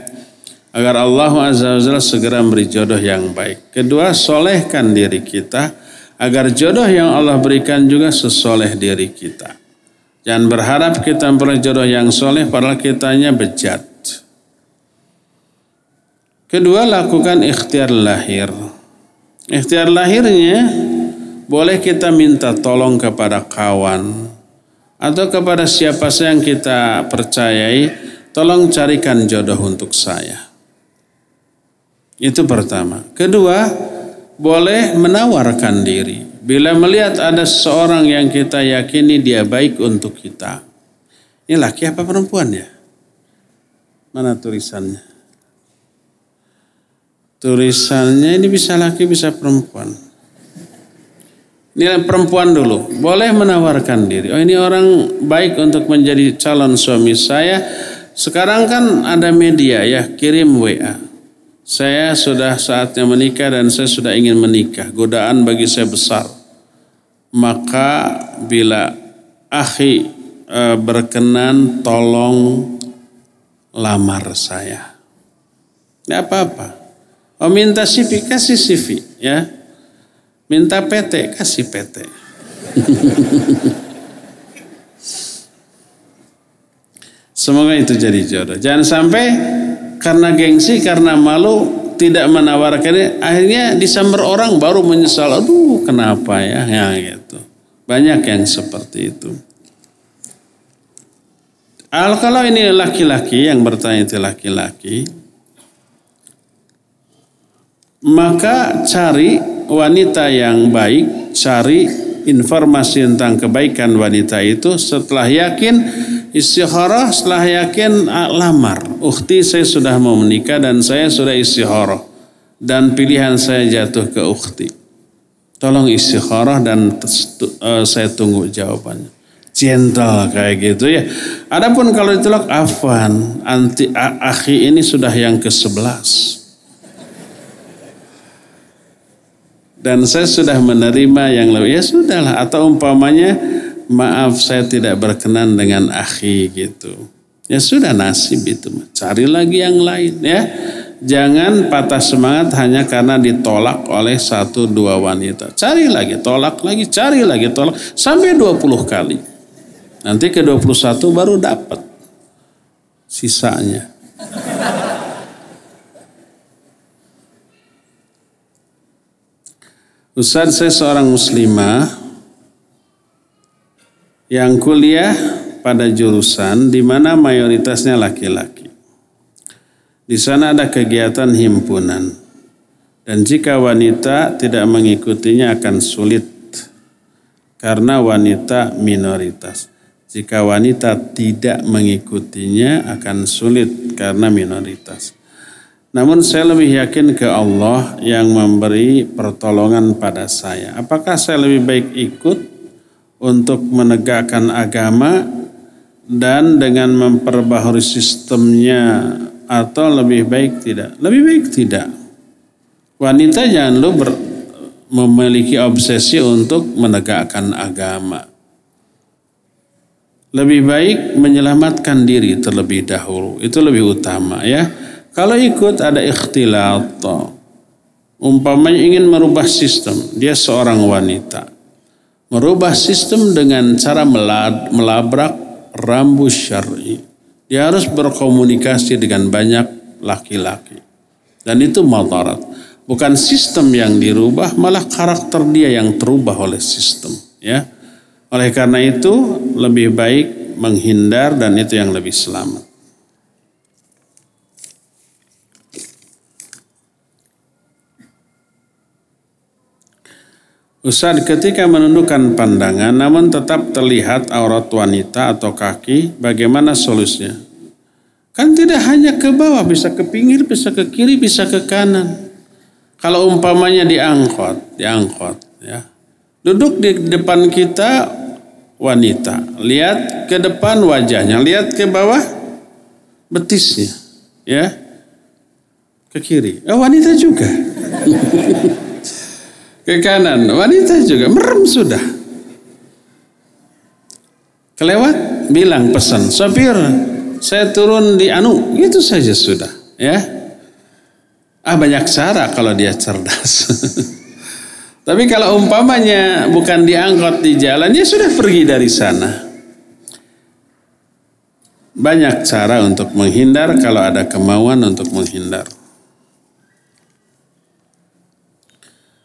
Agar Allah Azza wa segera memberi jodoh yang baik. Kedua, solehkan diri kita. Agar jodoh yang Allah berikan juga sesoleh diri kita. Jangan berharap kita memperoleh jodoh yang soleh padahal kitanya bejat. Kedua, lakukan ikhtiar lahir. Ikhtiar lahirnya boleh kita minta tolong kepada kawan atau kepada siapa saja yang kita percayai, tolong carikan jodoh untuk saya. Itu pertama. Kedua, boleh menawarkan diri. Bila melihat ada seorang yang kita yakini dia baik untuk kita. Ini laki apa perempuan ya? Mana tulisannya? Tulisannya ini bisa laki bisa perempuan. Ini perempuan dulu. Boleh menawarkan diri. Oh ini orang baik untuk menjadi calon suami saya. Sekarang kan ada media ya kirim WA. Saya sudah saatnya menikah dan saya sudah ingin menikah. Godaan bagi saya besar. Maka bila akhi e, berkenan tolong lamar saya. Tidak apa-apa. Oh minta CV, kasih CV ya. Minta PT, kasih PT. [laughs] Semoga itu jadi jodoh. Jangan sampai karena gengsi, karena malu tidak menawarkannya, akhirnya disamber orang baru menyesal. Aduh, kenapa ya? Ya gitu. Banyak yang seperti itu. Al kalau ini laki-laki yang bertanya itu laki-laki, maka cari wanita yang baik, cari informasi tentang kebaikan wanita itu setelah yakin istikharah, setelah yakin ah, lamar. Ukti saya sudah mau menikah dan saya sudah istikharah dan pilihan saya jatuh ke ukti. Tolong istikharah dan uh, saya tunggu jawabannya. Gentle kayak gitu ya. Adapun kalau ditolak afan, anti akhi ini sudah yang ke-11 dan saya sudah menerima yang lebih ya sudahlah atau umpamanya maaf saya tidak berkenan dengan akhi gitu Ya sudah nasib itu, cari lagi yang lain ya. Jangan patah semangat hanya karena ditolak oleh satu dua wanita. Cari lagi, tolak lagi, cari lagi, tolak sampai 20 kali. Nanti ke 21 baru dapat sisanya. Ustaz saya seorang muslimah yang kuliah pada jurusan di mana mayoritasnya laki-laki. Di sana ada kegiatan himpunan. Dan jika wanita tidak mengikutinya akan sulit karena wanita minoritas. Jika wanita tidak mengikutinya akan sulit karena minoritas. Namun saya lebih yakin ke Allah yang memberi pertolongan pada saya. Apakah saya lebih baik ikut untuk menegakkan agama dan dengan memperbaharui sistemnya atau lebih baik tidak? Lebih baik tidak. Wanita jangan lu ber, memiliki obsesi untuk menegakkan agama. Lebih baik menyelamatkan diri terlebih dahulu. Itu lebih utama ya kalau ikut ada ikhtilat, umpamanya ingin merubah sistem, dia seorang wanita. Merubah sistem dengan cara melabrak rambu syar'i. Dia harus berkomunikasi dengan banyak laki-laki. Dan itu madarat. Bukan sistem yang dirubah, malah karakter dia yang terubah oleh sistem. Ya, Oleh karena itu lebih baik menghindar dan itu yang lebih selamat. Ustaz ketika menundukkan pandangan namun tetap terlihat aurat wanita atau kaki, bagaimana solusinya? Kan tidak hanya ke bawah, bisa ke pinggir, bisa ke kiri, bisa ke kanan. Kalau umpamanya diangkot, diangkot ya. Duduk di depan kita wanita, lihat ke depan wajahnya, lihat ke bawah betisnya, ya. Ke kiri. Eh, wanita juga. [laughs] ke kanan. Wanita juga merem sudah. Kelewat bilang pesan, sopir saya turun di anu, itu saja sudah. Ya, ah banyak cara kalau dia cerdas. [laughs] Tapi kalau umpamanya bukan diangkut di jalan, ya sudah pergi dari sana. Banyak cara untuk menghindar kalau ada kemauan untuk menghindar.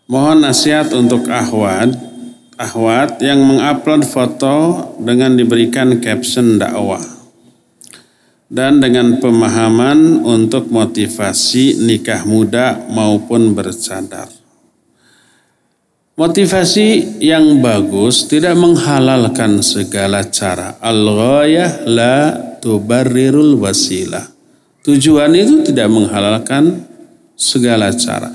Mohon nasihat untuk ahwat, ahwat yang mengupload foto dengan diberikan caption dakwah dan dengan pemahaman untuk motivasi nikah muda maupun bercadar. Motivasi yang bagus tidak menghalalkan segala cara. Al-ghayah la tubarrirul wasilah. Tujuan itu tidak menghalalkan segala cara.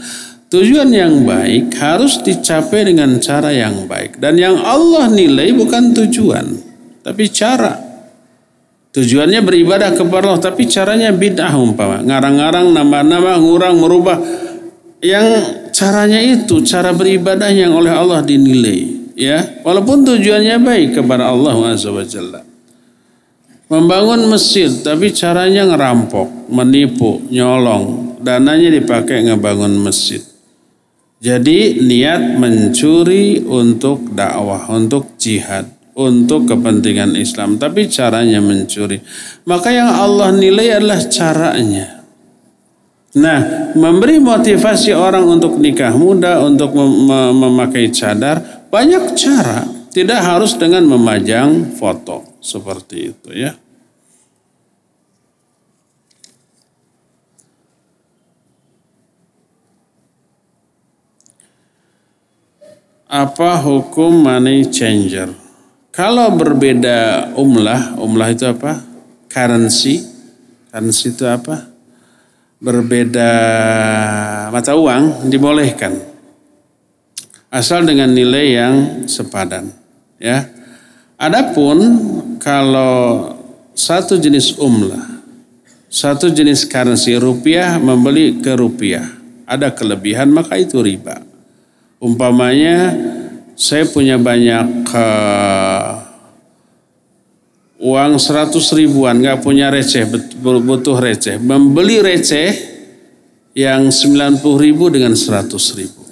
Tujuan yang baik harus dicapai dengan cara yang baik. Dan yang Allah nilai bukan tujuan, tapi cara. Tujuannya beribadah kepada Allah, tapi caranya bid'ah umpama. Ngarang-ngarang, nama-nama, ngurang, merubah. Yang caranya itu, cara beribadah yang oleh Allah dinilai. ya Walaupun tujuannya baik kepada Allah SWT. Membangun masjid, tapi caranya ngerampok, menipu, nyolong. Dananya dipakai ngebangun masjid jadi niat mencuri untuk dakwah, untuk jihad, untuk kepentingan Islam. Tapi caranya mencuri. Maka yang Allah nilai adalah caranya. Nah, memberi motivasi orang untuk nikah muda, untuk mem memakai cadar, banyak cara. Tidak harus dengan memajang foto seperti itu ya. Apa hukum money changer? Kalau berbeda umlah, umlah itu apa? Currency. Currency itu apa? Berbeda mata uang dibolehkan. Asal dengan nilai yang sepadan, ya. Adapun kalau satu jenis umlah, satu jenis currency rupiah membeli ke rupiah, ada kelebihan maka itu riba. Umpamanya saya punya banyak uh, uang 100 ribuan nggak punya receh butuh receh. Membeli receh yang 90 ribu dengan 100 ribu.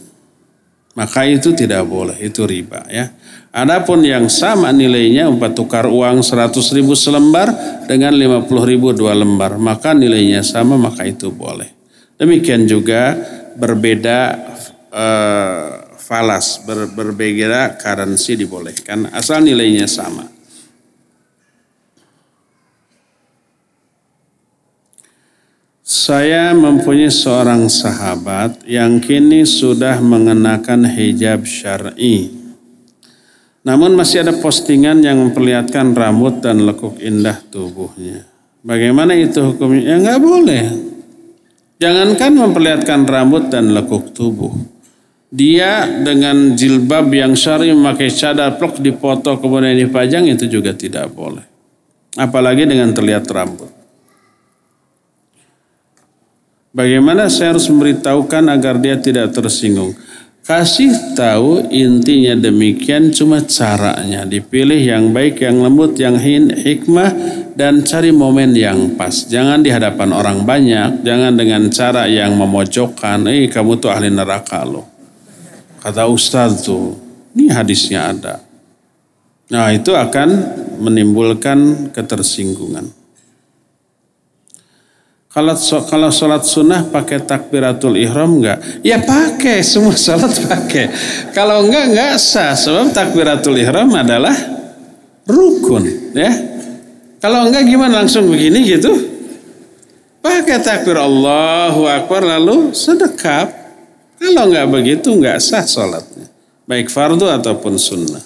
Maka itu tidak boleh itu riba ya. Adapun yang sama nilainya empat tukar uang 100 ribu selembar dengan 50 ribu dua lembar maka nilainya sama maka itu boleh. Demikian juga berbeda uh, falas ber, berbeda currency dibolehkan asal nilainya sama Saya mempunyai seorang sahabat yang kini sudah mengenakan hijab syar'i. Namun masih ada postingan yang memperlihatkan rambut dan lekuk indah tubuhnya. Bagaimana itu hukumnya? Ya nggak boleh. Jangankan memperlihatkan rambut dan lekuk tubuh. Dia dengan jilbab yang syar'i memakai cadar plok dipoto kemudian dipajang itu juga tidak boleh. Apalagi dengan terlihat rambut. Bagaimana saya harus memberitahukan agar dia tidak tersinggung? Kasih tahu intinya demikian cuma caranya. Dipilih yang baik, yang lembut, yang hikmah dan cari momen yang pas. Jangan di hadapan orang banyak, jangan dengan cara yang memojokkan. Eh kamu tuh ahli neraka loh. Kata Ustaz tuh, ini hadisnya ada. Nah itu akan menimbulkan ketersinggungan. Kalau kalau sholat sunnah pakai takbiratul ihram enggak? Ya pakai, semua sholat pakai. Kalau enggak enggak sah sebab takbiratul ihram adalah rukun, ya. Kalau enggak gimana langsung begini gitu? Pakai takbir Allahu Akbar lalu sedekap. Kalau enggak begitu enggak sah sholatnya. Baik fardu ataupun sunnah.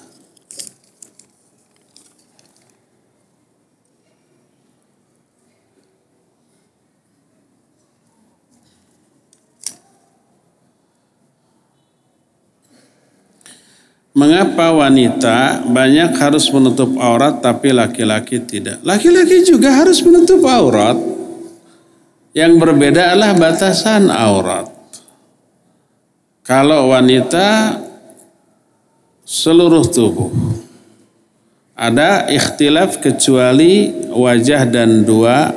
Mengapa wanita banyak harus menutup aurat tapi laki-laki tidak? Laki-laki juga harus menutup aurat. Yang berbeda adalah batasan aurat. Kalau wanita seluruh tubuh. Ada ikhtilaf kecuali wajah dan dua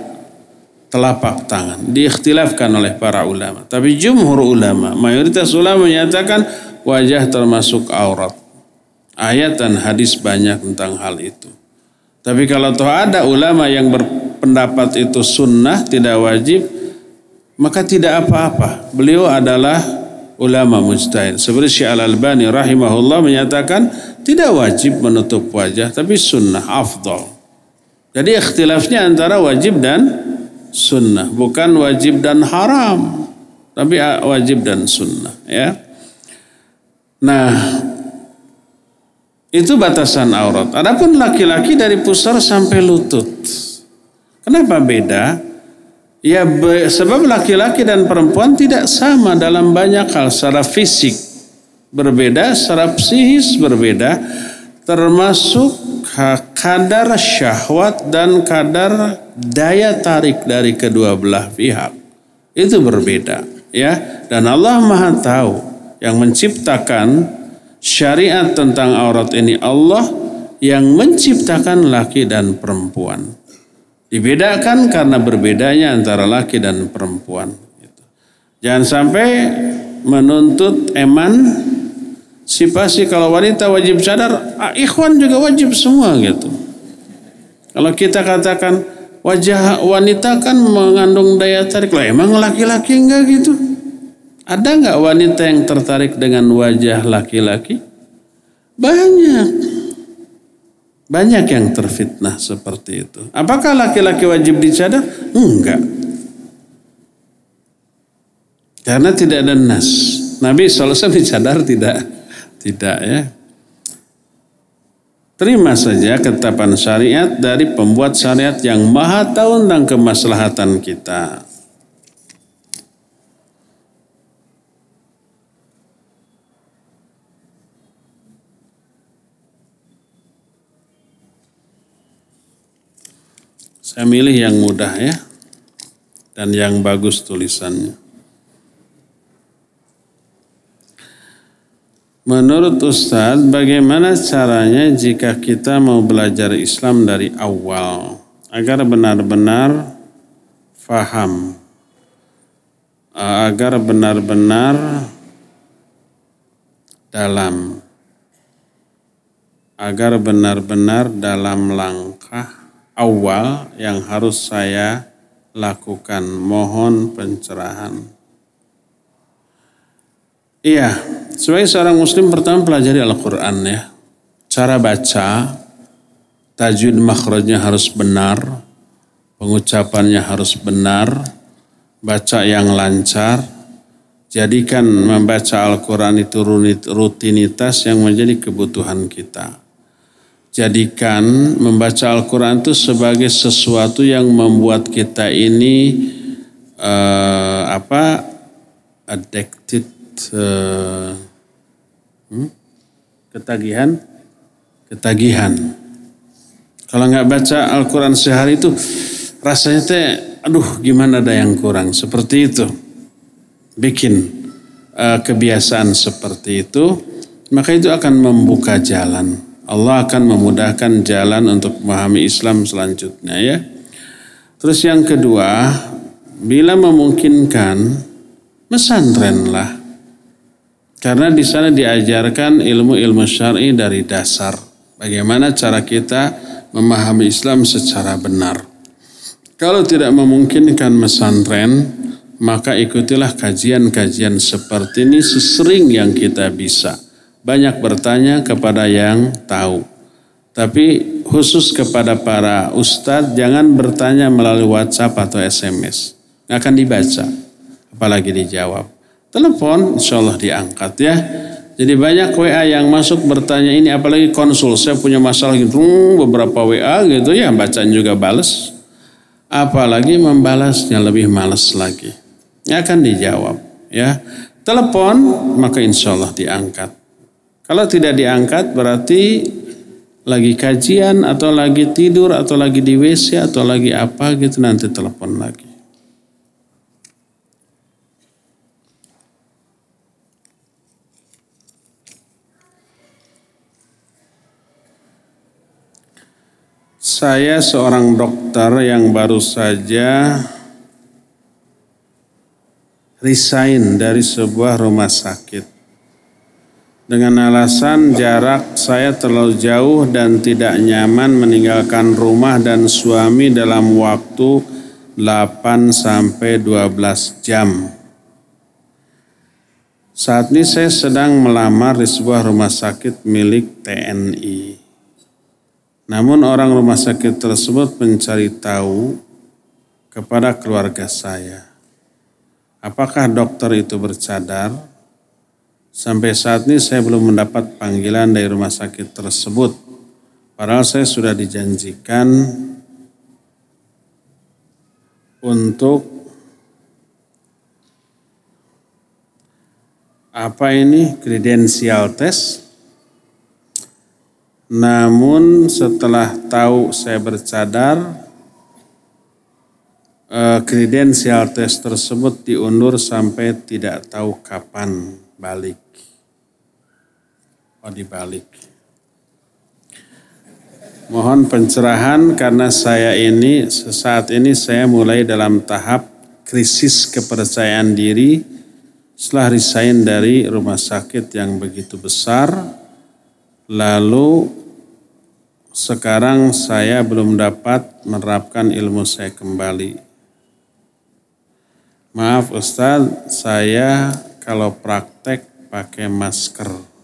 telapak tangan. Diikhtilafkan oleh para ulama. Tapi jumhur ulama, mayoritas ulama menyatakan wajah termasuk aurat. Ayat dan hadis banyak tentang hal itu. Tapi kalau toh ada ulama yang berpendapat itu sunnah tidak wajib, maka tidak apa-apa. Beliau adalah ulama mujtahid. Seperti Syekh Al-Albani rahimahullah menyatakan tidak wajib menutup wajah, tapi sunnah afdal. Jadi ikhtilafnya antara wajib dan sunnah, bukan wajib dan haram, tapi wajib dan sunnah. Ya. Nah, itu batasan aurat. Adapun laki-laki dari pusar sampai lutut. Kenapa beda? Ya sebab laki-laki dan perempuan tidak sama dalam banyak hal secara fisik berbeda, secara psikis berbeda, termasuk kadar syahwat dan kadar daya tarik dari kedua belah pihak. Itu berbeda, ya. Dan Allah Maha tahu yang menciptakan syariat tentang aurat ini Allah yang menciptakan laki dan perempuan. Dibedakan karena berbedanya antara laki dan perempuan. Jangan sampai menuntut eman si pasti kalau wanita wajib sadar, ah, ikhwan juga wajib semua gitu. Kalau kita katakan wajah wanita kan mengandung daya tarik, lah emang laki-laki enggak gitu? Ada nggak wanita yang tertarik dengan wajah laki-laki? Banyak. Banyak yang terfitnah seperti itu. Apakah laki-laki wajib dicadar? Enggak. Karena tidak ada nas. Nabi SAW dicadar tidak. Tidak ya. Terima saja ketetapan syariat dari pembuat syariat yang maha tahu tentang kemaslahatan kita. Saya milih yang mudah ya. Dan yang bagus tulisannya. Menurut Ustadz, bagaimana caranya jika kita mau belajar Islam dari awal agar benar-benar faham, agar benar-benar dalam, agar benar-benar dalam langkah awal yang harus saya lakukan. Mohon pencerahan. Iya, sebagai seorang muslim pertama pelajari Al-Quran ya. Cara baca, tajwid makhrajnya harus benar, pengucapannya harus benar, baca yang lancar, jadikan membaca Al-Quran itu rutinitas yang menjadi kebutuhan kita. Jadikan membaca Al-Quran itu sebagai sesuatu yang membuat kita ini uh, apa addicted uh, hmm? ketagihan? Ketagihan. Kalau nggak baca Al-Quran sehari itu rasanya teh aduh gimana ada yang kurang? Seperti itu. Bikin uh, kebiasaan seperti itu maka itu akan membuka jalan Allah akan memudahkan jalan untuk memahami Islam selanjutnya ya terus yang kedua bila memungkinkan mesantrenlah karena di sana diajarkan ilmu-ilmu syar'i dari dasar. Bagaimana cara kita memahami Islam secara benar. Kalau tidak memungkinkan mesantren, maka ikutilah kajian-kajian seperti ini sesering yang kita bisa. Banyak bertanya kepada yang tahu. Tapi khusus kepada para ustadz, jangan bertanya melalui WhatsApp atau SMS. Nggak akan dibaca, apalagi dijawab. Telepon, insya Allah diangkat ya. Jadi banyak WA yang masuk bertanya ini apalagi konsul saya punya masalah gitu beberapa WA gitu ya bacaan juga balas apalagi membalasnya lebih males lagi ya akan dijawab ya telepon maka insya Allah diangkat kalau tidak diangkat berarti lagi kajian atau lagi tidur atau lagi di WC atau lagi apa gitu nanti telepon lagi Saya seorang dokter yang baru saja resign dari sebuah rumah sakit. Dengan alasan jarak saya terlalu jauh dan tidak nyaman meninggalkan rumah dan suami dalam waktu 8 sampai 12 jam. Saat ini saya sedang melamar di sebuah rumah sakit milik TNI. Namun orang rumah sakit tersebut mencari tahu kepada keluarga saya. Apakah dokter itu bercadar? Sampai saat ini saya belum mendapat panggilan dari rumah sakit tersebut. Padahal saya sudah dijanjikan untuk apa ini kredensial test namun setelah tahu saya bercadar, eh, kredensial tes tersebut diundur sampai tidak tahu kapan balik. Oh dibalik. Mohon pencerahan karena saya ini saat ini saya mulai dalam tahap krisis kepercayaan diri setelah resign dari rumah sakit yang begitu besar Lalu sekarang saya belum dapat menerapkan ilmu saya kembali. Maaf Ustaz, saya kalau praktek pakai masker.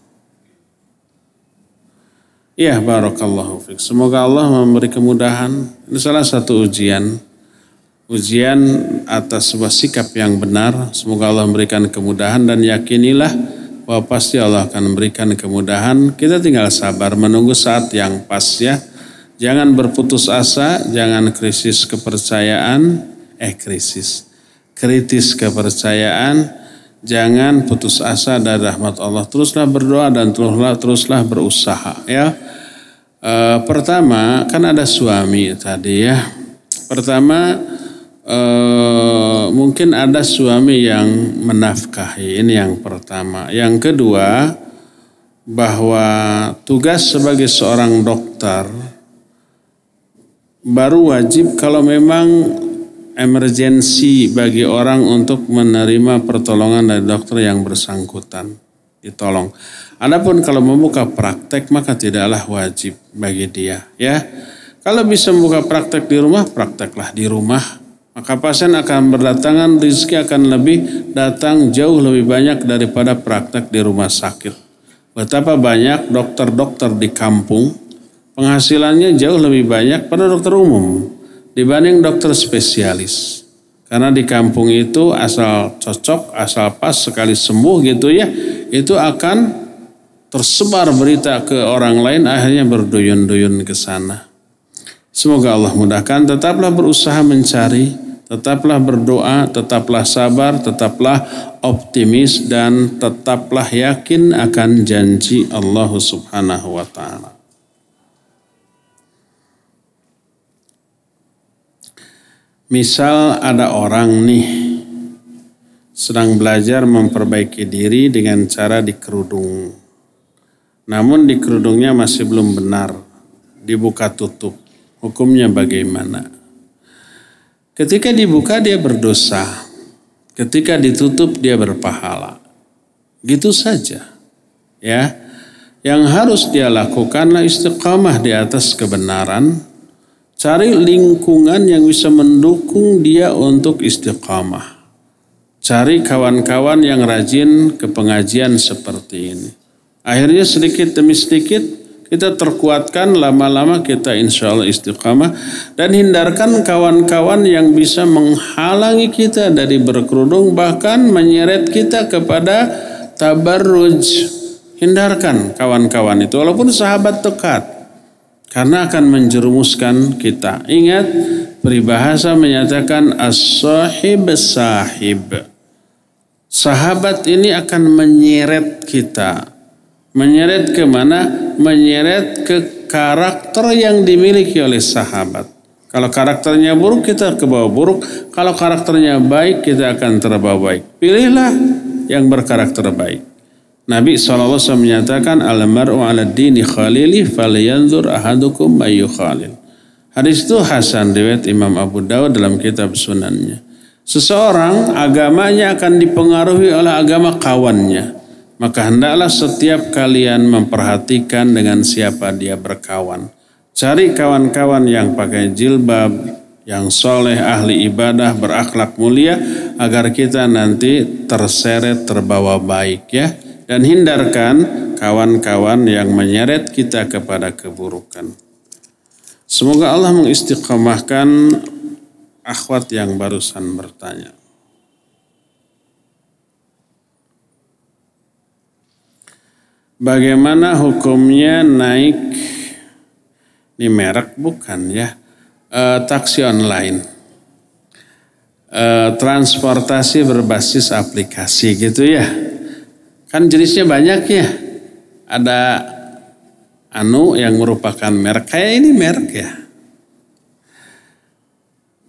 Iya, barakallahu. Semoga Allah memberi kemudahan. Ini salah satu ujian. Ujian atas sebuah sikap yang benar. Semoga Allah memberikan kemudahan dan yakinilah bahwa pasti Allah akan memberikan kemudahan. Kita tinggal sabar menunggu saat yang pas ya. Jangan berputus asa, jangan krisis kepercayaan, eh krisis, kritis kepercayaan, jangan putus asa dari rahmat Allah. Teruslah berdoa dan teruslah teruslah berusaha ya. E, pertama kan ada suami tadi ya. Pertama Uh, mungkin ada suami yang menafkahi ini yang pertama. Yang kedua bahwa tugas sebagai seorang dokter baru wajib kalau memang emergensi bagi orang untuk menerima pertolongan dari dokter yang bersangkutan ditolong. Adapun kalau membuka praktek maka tidaklah wajib bagi dia ya. Kalau bisa membuka praktek di rumah, prakteklah di rumah. Maka pasien akan berdatangan, rezeki akan lebih datang jauh lebih banyak daripada praktek di rumah sakit. Betapa banyak dokter-dokter di kampung penghasilannya jauh lebih banyak pada dokter umum dibanding dokter spesialis. Karena di kampung itu asal cocok, asal pas sekali sembuh gitu ya, itu akan tersebar berita ke orang lain akhirnya berduyun-duyun ke sana. Semoga Allah mudahkan, tetaplah berusaha mencari Tetaplah berdoa, tetaplah sabar, tetaplah optimis dan tetaplah yakin akan janji Allah Subhanahu wa taala. Misal ada orang nih sedang belajar memperbaiki diri dengan cara dikerudung. Namun di kerudungnya masih belum benar, dibuka tutup. Hukumnya bagaimana? Ketika dibuka dia berdosa. Ketika ditutup dia berpahala. Gitu saja. Ya. Yang harus dia lakukanlah istiqamah di atas kebenaran. Cari lingkungan yang bisa mendukung dia untuk istiqamah. Cari kawan-kawan yang rajin ke pengajian seperti ini. Akhirnya sedikit demi sedikit kita terkuatkan lama-lama kita insya Allah istiqamah dan hindarkan kawan-kawan yang bisa menghalangi kita dari berkerudung bahkan menyeret kita kepada tabarruj hindarkan kawan-kawan itu walaupun sahabat dekat karena akan menjerumuskan kita ingat peribahasa menyatakan as-sahib sahib sahabat ini akan menyeret kita Menyeret ke mana? Menyeret ke karakter yang dimiliki oleh sahabat. Kalau karakternya buruk kita ke bawah buruk. Kalau karakternya baik kita akan terbawa baik. Pilihlah yang berkarakter baik. Nabi SAW menyatakan al-mar'u ala dini khalili falyanzur ahadukum mayu khalil. Hadis itu Hasan riwayat Imam Abu Dawud dalam kitab sunannya. Seseorang agamanya akan dipengaruhi oleh agama kawannya. Maka hendaklah setiap kalian memperhatikan dengan siapa dia berkawan. Cari kawan-kawan yang pakai jilbab, yang soleh, ahli ibadah, berakhlak mulia, agar kita nanti terseret terbawa baik ya. Dan hindarkan kawan-kawan yang menyeret kita kepada keburukan. Semoga Allah mengistiqamahkan akhwat yang barusan bertanya. Bagaimana hukumnya naik ini merek bukan ya e, taksi online e, transportasi berbasis aplikasi gitu ya kan jenisnya banyak ya. Ada anu yang merupakan merek. Kayak ini merek ya.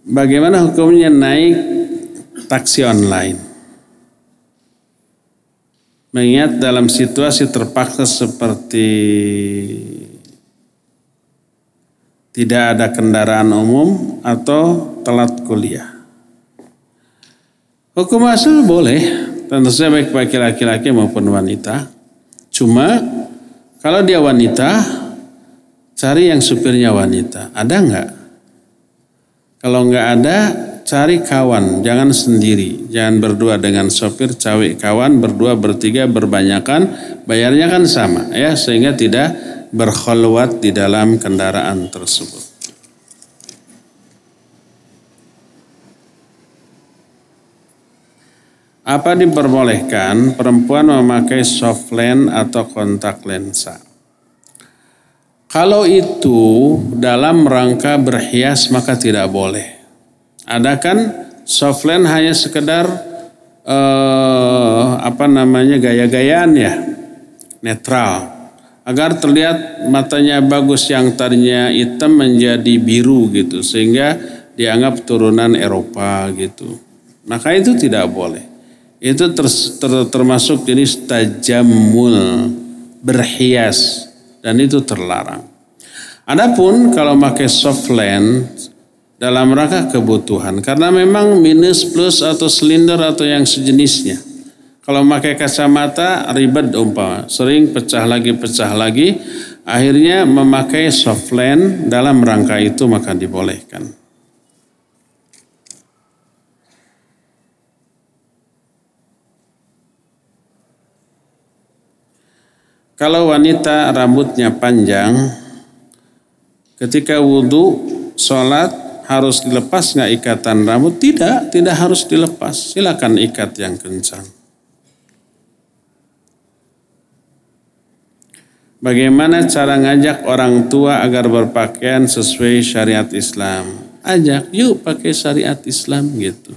Bagaimana hukumnya naik taksi online? Mengingat dalam situasi terpaksa seperti tidak ada kendaraan umum atau telat kuliah. Hukum asal boleh, tentu saja baik bagi laki-laki maupun wanita. Cuma kalau dia wanita, cari yang supirnya wanita. Ada nggak? Kalau nggak ada, cari kawan, jangan sendiri. Jangan berdua dengan sopir, cawik kawan, berdua, bertiga, berbanyakan, bayarnya kan sama ya, sehingga tidak berkhulwat di dalam kendaraan tersebut. Apa diperbolehkan perempuan memakai soft lens atau kontak lensa? Kalau itu dalam rangka berhias maka tidak boleh. Ada kan softland hanya sekedar uh, apa namanya gaya-gayaan ya, netral. Agar terlihat matanya bagus yang tadinya hitam menjadi biru gitu. Sehingga dianggap turunan Eropa gitu. Maka itu tidak boleh. Itu ter, ter, termasuk jenis tajamul berhias dan itu terlarang. Adapun kalau pakai soft lens dalam rangka kebutuhan karena memang minus plus atau silinder atau yang sejenisnya. Kalau pakai kacamata ribet umpama, sering pecah lagi pecah lagi, akhirnya memakai soft lens dalam rangka itu maka dibolehkan. Kalau wanita rambutnya panjang, ketika wudhu, sholat harus dilepas nggak ikatan rambut? Tidak, tidak harus dilepas. Silakan ikat yang kencang. Bagaimana cara ngajak orang tua agar berpakaian sesuai syariat Islam? Ajak, yuk pakai syariat Islam gitu.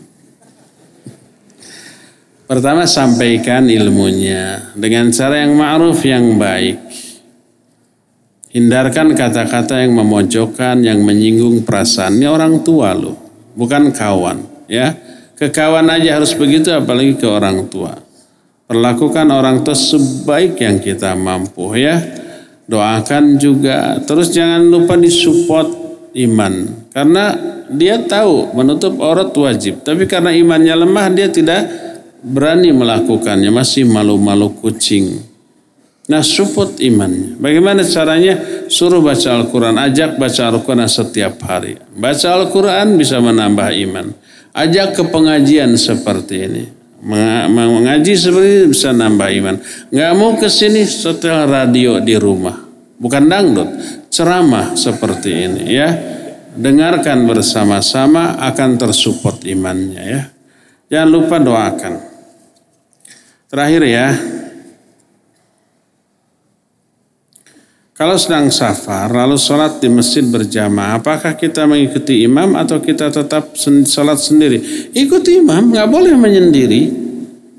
Pertama sampaikan ilmunya dengan cara yang ma'ruf yang baik. Hindarkan kata-kata yang memojokkan, yang menyinggung perasaan. Ini orang tua loh, bukan kawan. Ya, ke kawan aja harus begitu, apalagi ke orang tua. Perlakukan orang tua sebaik yang kita mampu ya. Doakan juga. Terus jangan lupa disupport iman. Karena dia tahu menutup aurat wajib. Tapi karena imannya lemah dia tidak berani melakukannya, masih malu-malu kucing. Nah support imannya. Bagaimana caranya? Suruh baca Al-Quran, ajak baca Al-Quran setiap hari. Baca Al-Quran bisa menambah iman. Ajak ke pengajian seperti ini. Mengaji seperti ini bisa nambah iman. Nggak mau ke sini setelah radio di rumah. Bukan dangdut, ceramah seperti ini ya. Dengarkan bersama-sama akan tersupport imannya ya. Jangan lupa doakan. Terakhir ya. Kalau sedang safar lalu sholat di masjid berjamaah, apakah kita mengikuti imam atau kita tetap sholat sendiri? Ikuti imam, nggak boleh menyendiri.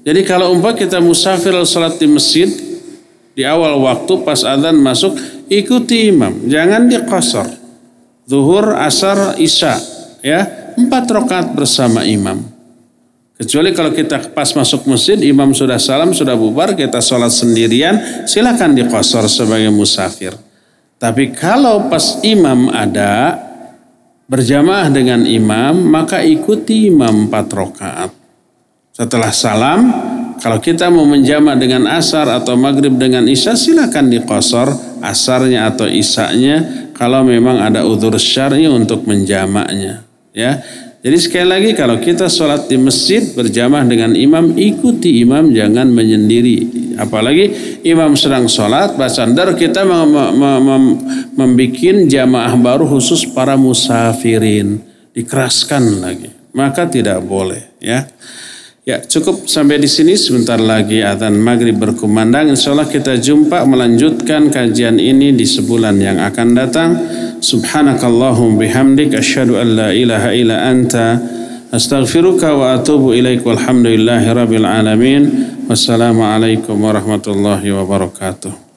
Jadi kalau umpah kita musafir lalu sholat di masjid, di awal waktu pas adzan masuk, ikuti imam, jangan dikosor. Zuhur, asar, isya, ya empat rakaat bersama imam. Kecuali kalau kita pas masuk masjid, imam sudah salam, sudah bubar, kita sholat sendirian, silakan dikosor sebagai musafir. Tapi kalau pas imam ada, berjamaah dengan imam, maka ikuti imam empat rakaat. Setelah salam, kalau kita mau menjama dengan asar atau maghrib dengan isya, silakan dikosor asarnya atau isanya kalau memang ada udur syar'i untuk menjamaknya. Ya, jadi sekali lagi kalau kita sholat di masjid berjamaah dengan imam, ikuti imam jangan menyendiri. Apalagi imam sedang sholat, basandar kita mem mem membuat jamaah baru khusus para musafirin. Dikeraskan lagi. Maka tidak boleh ya. Ya cukup sampai di sini sebentar lagi adzan maghrib berkumandang. Insya Allah kita jumpa melanjutkan kajian ini di sebulan yang akan datang. Subhanakallahum bihamdik asyhadu an la ilaha illa anta astaghfiruka wa atubu ilaik walhamdulillahi rabbil alamin. Wassalamualaikum warahmatullahi wabarakatuh.